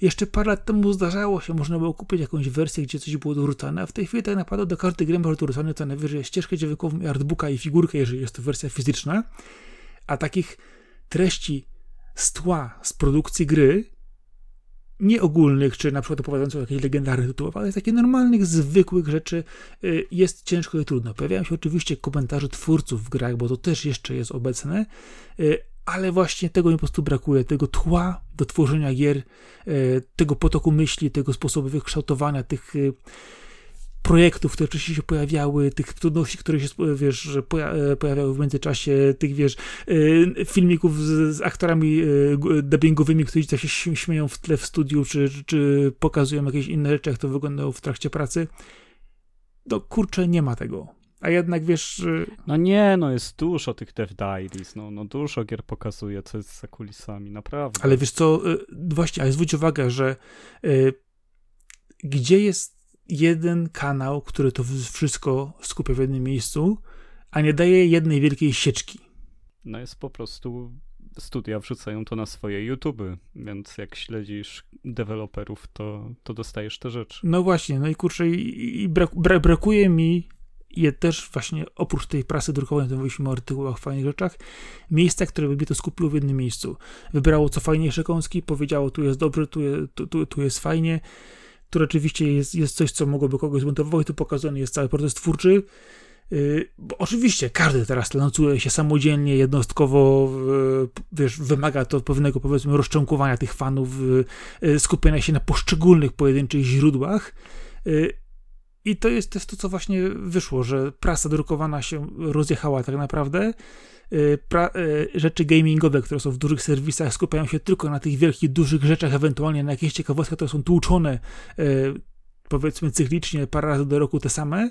Jeszcze parę lat temu zdarzało się, można było kupić jakąś wersję, gdzie coś było dorzucane, a w tej chwili tak naprawdę do karty gry masz dorzucane co najwyżej ścieżkę dźwiękową i artbooka i figurkę, jeżeli jest to wersja fizyczna, a takich treści z tła, z produkcji gry nieogólnych, czy na przykład opowiadających o jakichś tytułach, ale z takich normalnych, zwykłych rzeczy y, jest ciężko i trudno. Pojawiają się oczywiście komentarze twórców w grach, bo to też jeszcze jest obecne, y, ale właśnie tego mi po prostu brakuje, tego tła do tworzenia gier, y, tego potoku myśli, tego sposobu wykształtowania tych projektów, które wcześniej się pojawiały, tych trudności, które się, wiesz, pojawiały w międzyczasie, tych, wiesz, filmików z, z aktorami dubbingowymi, którzy się śmieją w tle w studiu, czy, czy pokazują jakieś inne rzeczy, jak to wyglądało w trakcie pracy. No kurczę, nie ma tego. A jednak wiesz. No nie, no jest dużo tych Dev Diaries, no, no dużo gier pokazuje, co jest za kulisami, naprawdę. Ale wiesz co, właśnie, ale zwróć uwagę, że y, gdzie jest jeden kanał, który to wszystko skupia w jednym miejscu, a nie daje jednej wielkiej sieczki. No jest po prostu studia wrzucają to na swoje YouTube, więc jak śledzisz deweloperów, to, to dostajesz te rzeczy. No właśnie, no i kurczę, i, i brak, brak, brakuje mi je też właśnie oprócz tej prasy drukowanej, to mówiliśmy o artykułach, fajnych rzeczach, miejsca, które by mnie to skupiło w jednym miejscu. Wybrało co fajniejsze kąski, powiedziało tu jest dobrze, tu, je, tu, tu, tu jest fajnie, tu rzeczywiście jest, jest coś, co mogłoby kogoś zmontować, tu pokazany jest cały proces twórczy, Y, bo oczywiście każdy teraz lansuje się samodzielnie, jednostkowo, wiesz, wymaga to pewnego, powiedzmy, rozczłonkowania tych fanów, y, skupienia się na poszczególnych pojedynczych źródłach. Y, I to jest to, co właśnie wyszło, że prasa drukowana się rozjechała tak naprawdę. Pra, rzeczy gamingowe, które są w dużych serwisach, skupiają się tylko na tych wielkich, dużych rzeczach, ewentualnie na jakichś ciekawostkach, które są tłuczone, powiedzmy, cyklicznie, parę razy do roku te same.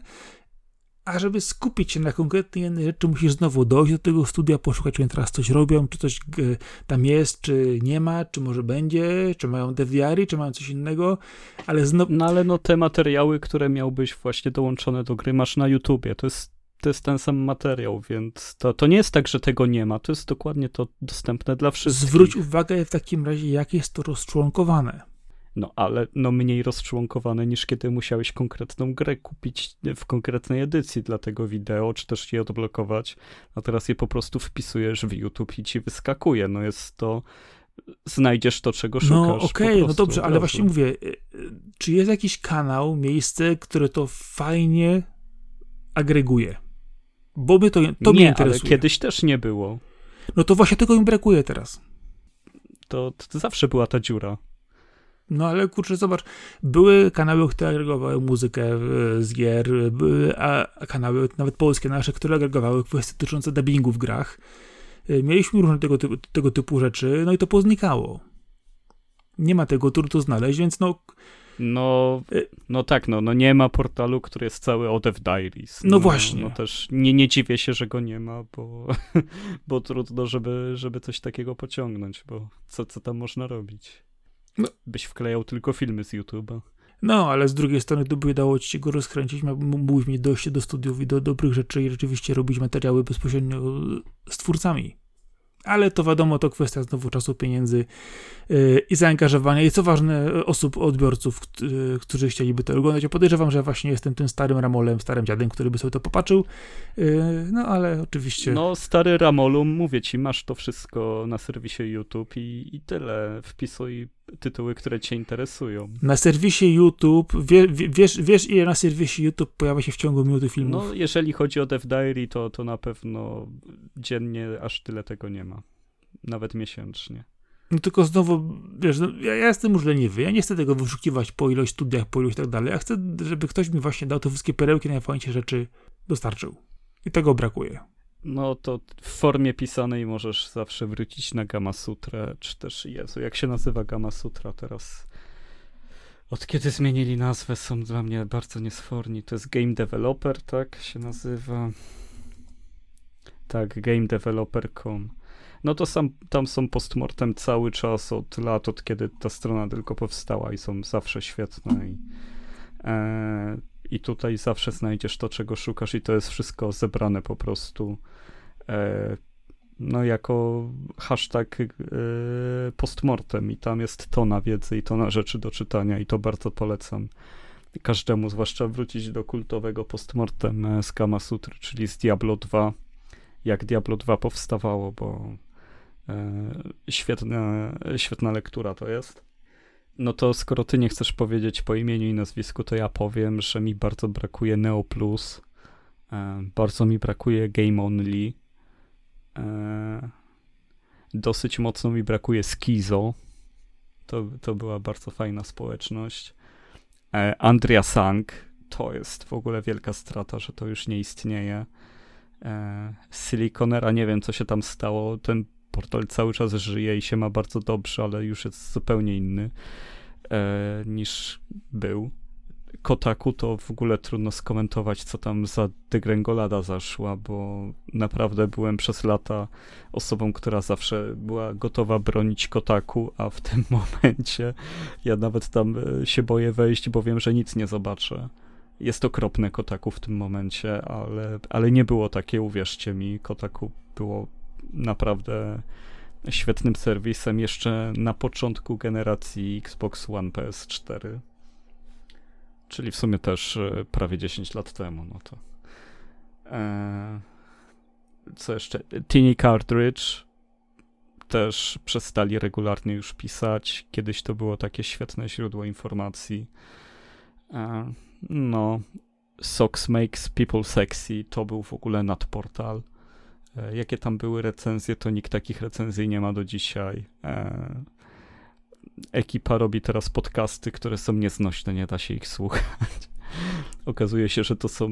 A żeby skupić się na konkretnej jednej rzeczy, musisz znowu dojść do tego studia, poszukać, czy teraz coś robią, czy coś tam jest, czy nie ma, czy może będzie, czy mają DVR, czy mają coś innego, ale znowu... No ale no te materiały, które miałbyś właśnie dołączone do gry, masz na YouTubie, to jest, to jest ten sam materiał, więc to, to nie jest tak, że tego nie ma, to jest dokładnie to dostępne dla wszystkich. Zwróć uwagę w takim razie, jak jest to rozczłonkowane. No ale no mniej rozczłonkowane niż kiedy musiałeś konkretną grę kupić w konkretnej edycji dla tego wideo, czy też je odblokować, a teraz je po prostu wpisujesz w YouTube i ci wyskakuje. No jest to znajdziesz to, czego no, szukasz. No okej, okay, no dobrze, ale właśnie mówię, y, y, czy jest jakiś kanał, miejsce, które to fajnie agreguje? Bo by to, to nie, mnie interesuje. ale kiedyś też nie było. No to właśnie tego mi brakuje teraz. To, to zawsze była ta dziura. No ale kurczę, zobacz, były kanały, które agregowały muzykę z gier, były a, kanały, nawet polskie nasze, które agregowały kwestie dotyczące dubbingu w grach. Y, mieliśmy różne tego typu, tego typu rzeczy, no i to poznikało. Nie ma tego trudno znaleźć, więc no... No, y, no tak, no, no nie ma portalu, który jest cały o Dev Diaries. No, no właśnie. No też nie, nie dziwię się, że go nie ma, bo, bo trudno, żeby, żeby coś takiego pociągnąć, bo co, co tam można robić? No. Byś wklejał tylko filmy z YouTube'a. No, ale z drugiej strony to by dało ci się go rozkręcić, mógłbyś mieć dojście do studiów i do dobrych rzeczy i rzeczywiście robić materiały bezpośrednio z twórcami ale to wiadomo, to kwestia znowu czasu, pieniędzy yy, i zaangażowania i co ważne, osób, odbiorców, yy, którzy chcieliby to oglądać. Ja podejrzewam, że właśnie jestem tym starym Ramolem, starym dziadem, który by sobie to popatrzył, yy, no ale oczywiście... No, stary Ramolu, mówię ci, masz to wszystko na serwisie YouTube i, i tyle. Wpisuj tytuły, które cię interesują. Na serwisie YouTube, wie, wiesz, wiesz ile na serwisie YouTube pojawia się w ciągu minuty filmów? No, jeżeli chodzi o Dev Diary, to, to na pewno dziennie aż tyle tego nie ma. Nawet miesięcznie. No tylko znowu, wiesz, no, ja, ja jestem już leniwy, ja nie chcę tego wyszukiwać po ilość studiach, po ilość tak dalej, ja chcę, żeby ktoś mi właśnie dał te wszystkie perełki, najfajniejsze rzeczy dostarczył. I tego brakuje. No to w formie pisanej możesz zawsze wrócić na Gama Sutra, czy też, Jezu, jak się nazywa Gama Sutra teraz? Od kiedy zmienili nazwę, są dla mnie bardzo niesforni. To jest Game Developer, tak się nazywa. Tak, gamedeveloper.com. No to sam, tam są postmortem cały czas od lat, od kiedy ta strona tylko powstała i są zawsze świetne. I, e, i tutaj zawsze znajdziesz to, czego szukasz, i to jest wszystko zebrane po prostu no jako hashtag e, postmortem. I tam jest tona wiedzy i tona rzeczy do czytania. I to bardzo polecam. Każdemu, zwłaszcza wrócić do kultowego postmortem e, z Kama Sutry, czyli z Diablo 2, jak Diablo 2 powstawało, bo e, świetna, świetna lektura to jest. No to skoro ty nie chcesz powiedzieć po imieniu i nazwisku, to ja powiem, że mi bardzo brakuje Neo Plus, e, bardzo mi brakuje Game Only, e, dosyć mocno mi brakuje Skizo, to, to była bardzo fajna społeczność. E, Andrea Sang, to jest w ogóle wielka strata, że to już nie istnieje. E, Siliconera, nie wiem co się tam stało, ten portal cały czas żyje i się ma bardzo dobrze, ale już jest zupełnie inny e, niż był. Kotaku to w ogóle trudno skomentować, co tam za degrengolada zaszła, bo naprawdę byłem przez lata osobą, która zawsze była gotowa bronić Kotaku, a w tym momencie ja nawet tam e, się boję wejść, bo wiem, że nic nie zobaczę. Jest okropne Kotaku w tym momencie, ale, ale nie było takie, uwierzcie mi. Kotaku było naprawdę świetnym serwisem jeszcze na początku generacji Xbox One PS4. Czyli w sumie też e, prawie 10 lat temu, no to. Eee, co jeszcze? Tiny Cartridge też przestali regularnie już pisać. Kiedyś to było takie świetne źródło informacji. Eee, no, Socks Makes People Sexy to był w ogóle nadportal. E, jakie tam były recenzje, to nikt takich recenzji nie ma do dzisiaj. Ekipa robi teraz podcasty, które są nieznośne, nie da się ich słuchać. Okazuje się, że to są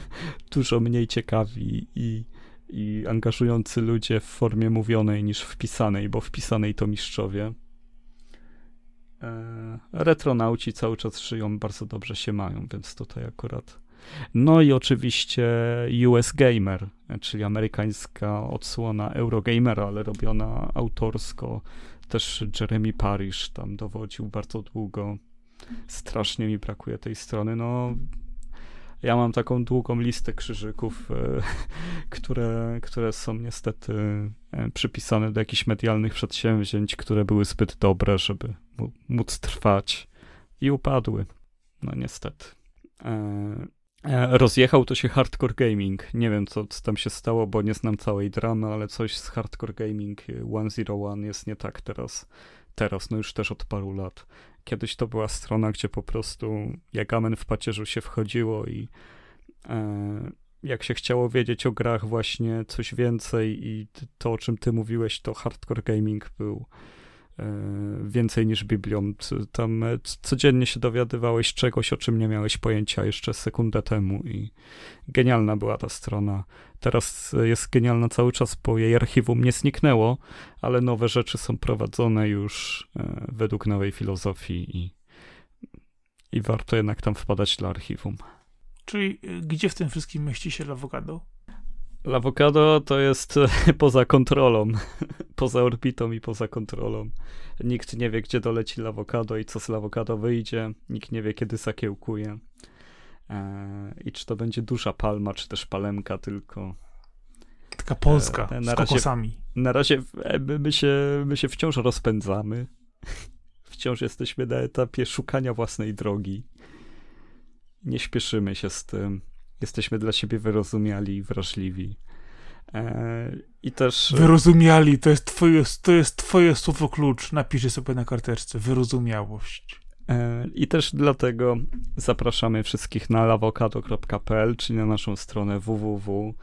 dużo mniej ciekawi i, i angażujący ludzie w formie mówionej niż wpisanej, bo wpisanej to mistrzowie. E, retronauci cały czas żyją, bardzo dobrze się mają, więc tutaj akurat. No i oczywiście US Gamer, czyli amerykańska odsłona Eurogamera, ale robiona autorsko też Jeremy Parish tam dowodził bardzo długo. Strasznie mi brakuje tej strony. No, ja mam taką długą listę krzyżyków, e, które, które są niestety e, przypisane do jakichś medialnych przedsięwzięć, które były zbyt dobre, żeby móc trwać i upadły. No niestety. E, rozjechał to się hardcore gaming. Nie wiem, co, co, tam się stało, bo nie znam całej dramy, ale coś z hardcore gaming 101 jest nie tak teraz. Teraz, no już też od paru lat. Kiedyś to była strona, gdzie po prostu jak amen w pacierzu się wchodziło i e, jak się chciało wiedzieć o grach właśnie coś więcej i to, o czym ty mówiłeś, to hardcore gaming był więcej niż Biblią. Tam e, codziennie się dowiadywałeś czegoś, o czym nie miałeś pojęcia jeszcze sekundę temu i genialna była ta strona. Teraz jest genialna cały czas, bo jej archiwum nie zniknęło, ale nowe rzeczy są prowadzone już e, według nowej filozofii i, i warto jednak tam wpadać dla archiwum. Czyli gdzie w tym wszystkim mieści się Lawokado? Lawokado to jest poza kontrolą, poza orbitą i poza kontrolą. Nikt nie wie, gdzie doleci lawokado i co z lawokado wyjdzie. Nikt nie wie, kiedy zakiełkuje. Eee, I czy to będzie duża palma, czy też palemka tylko. Taka polska, eee, na z razie, kokosami. Na razie e, my się, my się wciąż rozpędzamy. Wciąż jesteśmy na etapie szukania własnej drogi. Nie śpieszymy się z tym jesteśmy dla siebie wyrozumiali i wrażliwi. E, I też. Wyrozumiali, to jest, twoje, to jest twoje słowo klucz. Napiszę sobie na karteczce. Wyrozumiałość. E, I też dlatego zapraszamy wszystkich na lawokado.pl, czyli na naszą stronę www.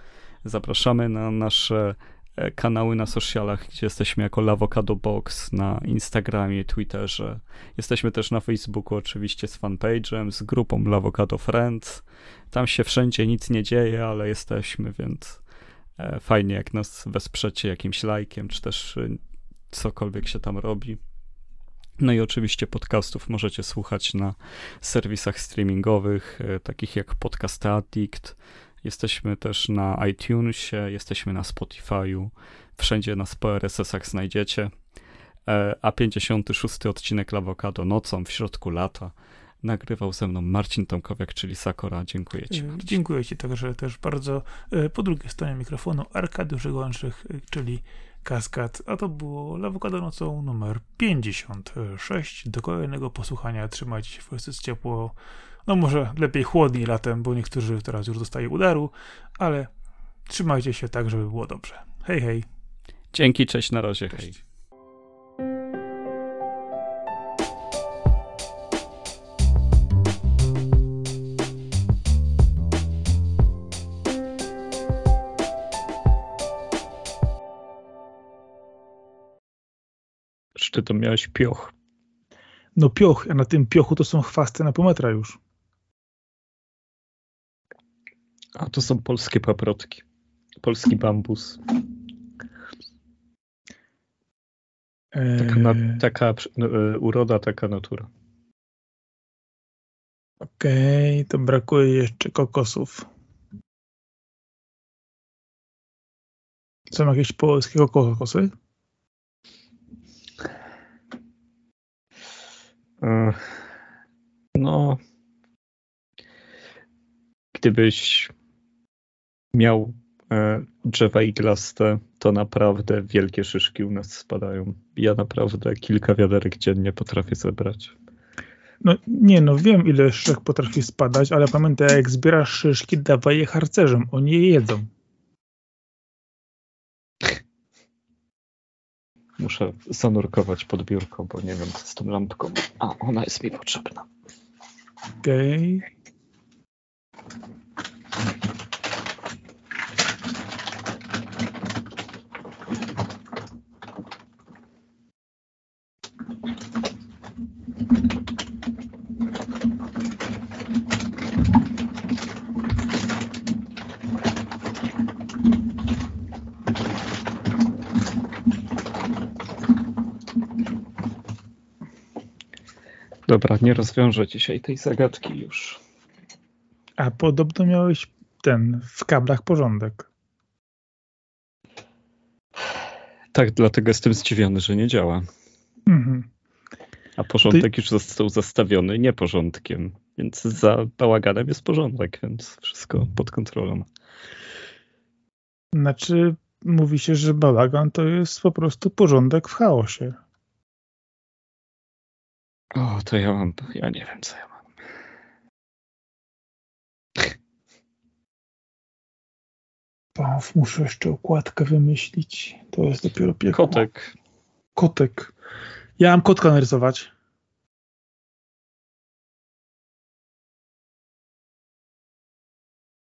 Zapraszamy na nasze kanały na socialach, gdzie jesteśmy jako Lavocado Box na Instagramie, Twitterze. Jesteśmy też na Facebooku oczywiście z fanpage'em, z grupą Lavocado Friends. Tam się wszędzie nic nie dzieje, ale jesteśmy, więc e, fajnie jak nas wesprzecie jakimś lajkiem, czy też e, cokolwiek się tam robi. No i oczywiście podcastów możecie słuchać na serwisach streamingowych, e, takich jak Podcast Addict. Jesteśmy też na iTunesie, jesteśmy na Spotify'u. Wszędzie nas po RSS-ach znajdziecie. A 56 odcinek Lawokado nocą w środku lata Nagrywał ze mną Marcin Tomkowiak, czyli Sakora. Dziękuję Ci. Marcin. Dziękuję Ci także też bardzo. E, po drugiej stronie mikrofonu Arkadiusz Żegłączych, e, czyli Kaskad, a to było Lawokado nocą numer 56. Do kolejnego posłuchania trzymajcie się wszyscy ciepło. No może lepiej chłodniej latem, bo niektórzy teraz już dostają udaru, ale trzymajcie się tak, żeby było dobrze. Hej, hej. Dzięki, cześć, na razie, cześć. hej. Czy to miałeś pioch? No pioch, a na tym piochu to są chwasty na pół metra już. A to są polskie paprotki. Polski bambus. Taka, na, taka no, e, uroda, taka natura. Okej, okay, to brakuje jeszcze kokosów. Są jakieś polskie kokosy? E, no, gdybyś miał e, drzewa iglaste, to naprawdę wielkie szyszki u nas spadają. Ja naprawdę kilka wiaderek dziennie potrafię zebrać. No nie, no wiem ile szyszek potrafi spadać, ale pamiętaj, jak zbierasz szyszki, dawaj je harcerzom, oni je jedzą. Muszę zanurkować pod biurko, bo nie wiem co z tą lampką. A, ona jest mi potrzebna. Okej. Okay. Dobra, nie rozwiążę dzisiaj tej zagadki już. A podobno miałeś ten w kablach porządek. Tak, dlatego jestem zdziwiony, że nie działa. Mhm. A porządek Ty... już został zastawiony nieporządkiem, więc za bałaganem jest porządek, więc wszystko pod kontrolą. Znaczy, mówi się, że bałagan to jest po prostu porządek w chaosie. O, to ja mam, ja nie wiem, co ja mam. Paf, muszę jeszcze okładkę wymyślić. To jest dopiero piekło. Kotek. Kotek. Ja mam kotka narysować.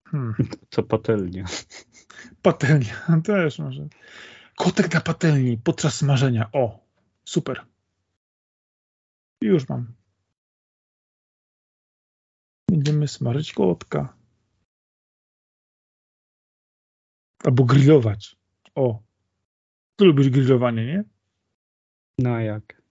Hmm. To patelnia. Patelnia, też może. Kotek na patelni podczas smażenia. O, super. Już mam. Będziemy smażyć kotka. Albo grillować. O. Ty lubisz grillowanie, nie? No jak?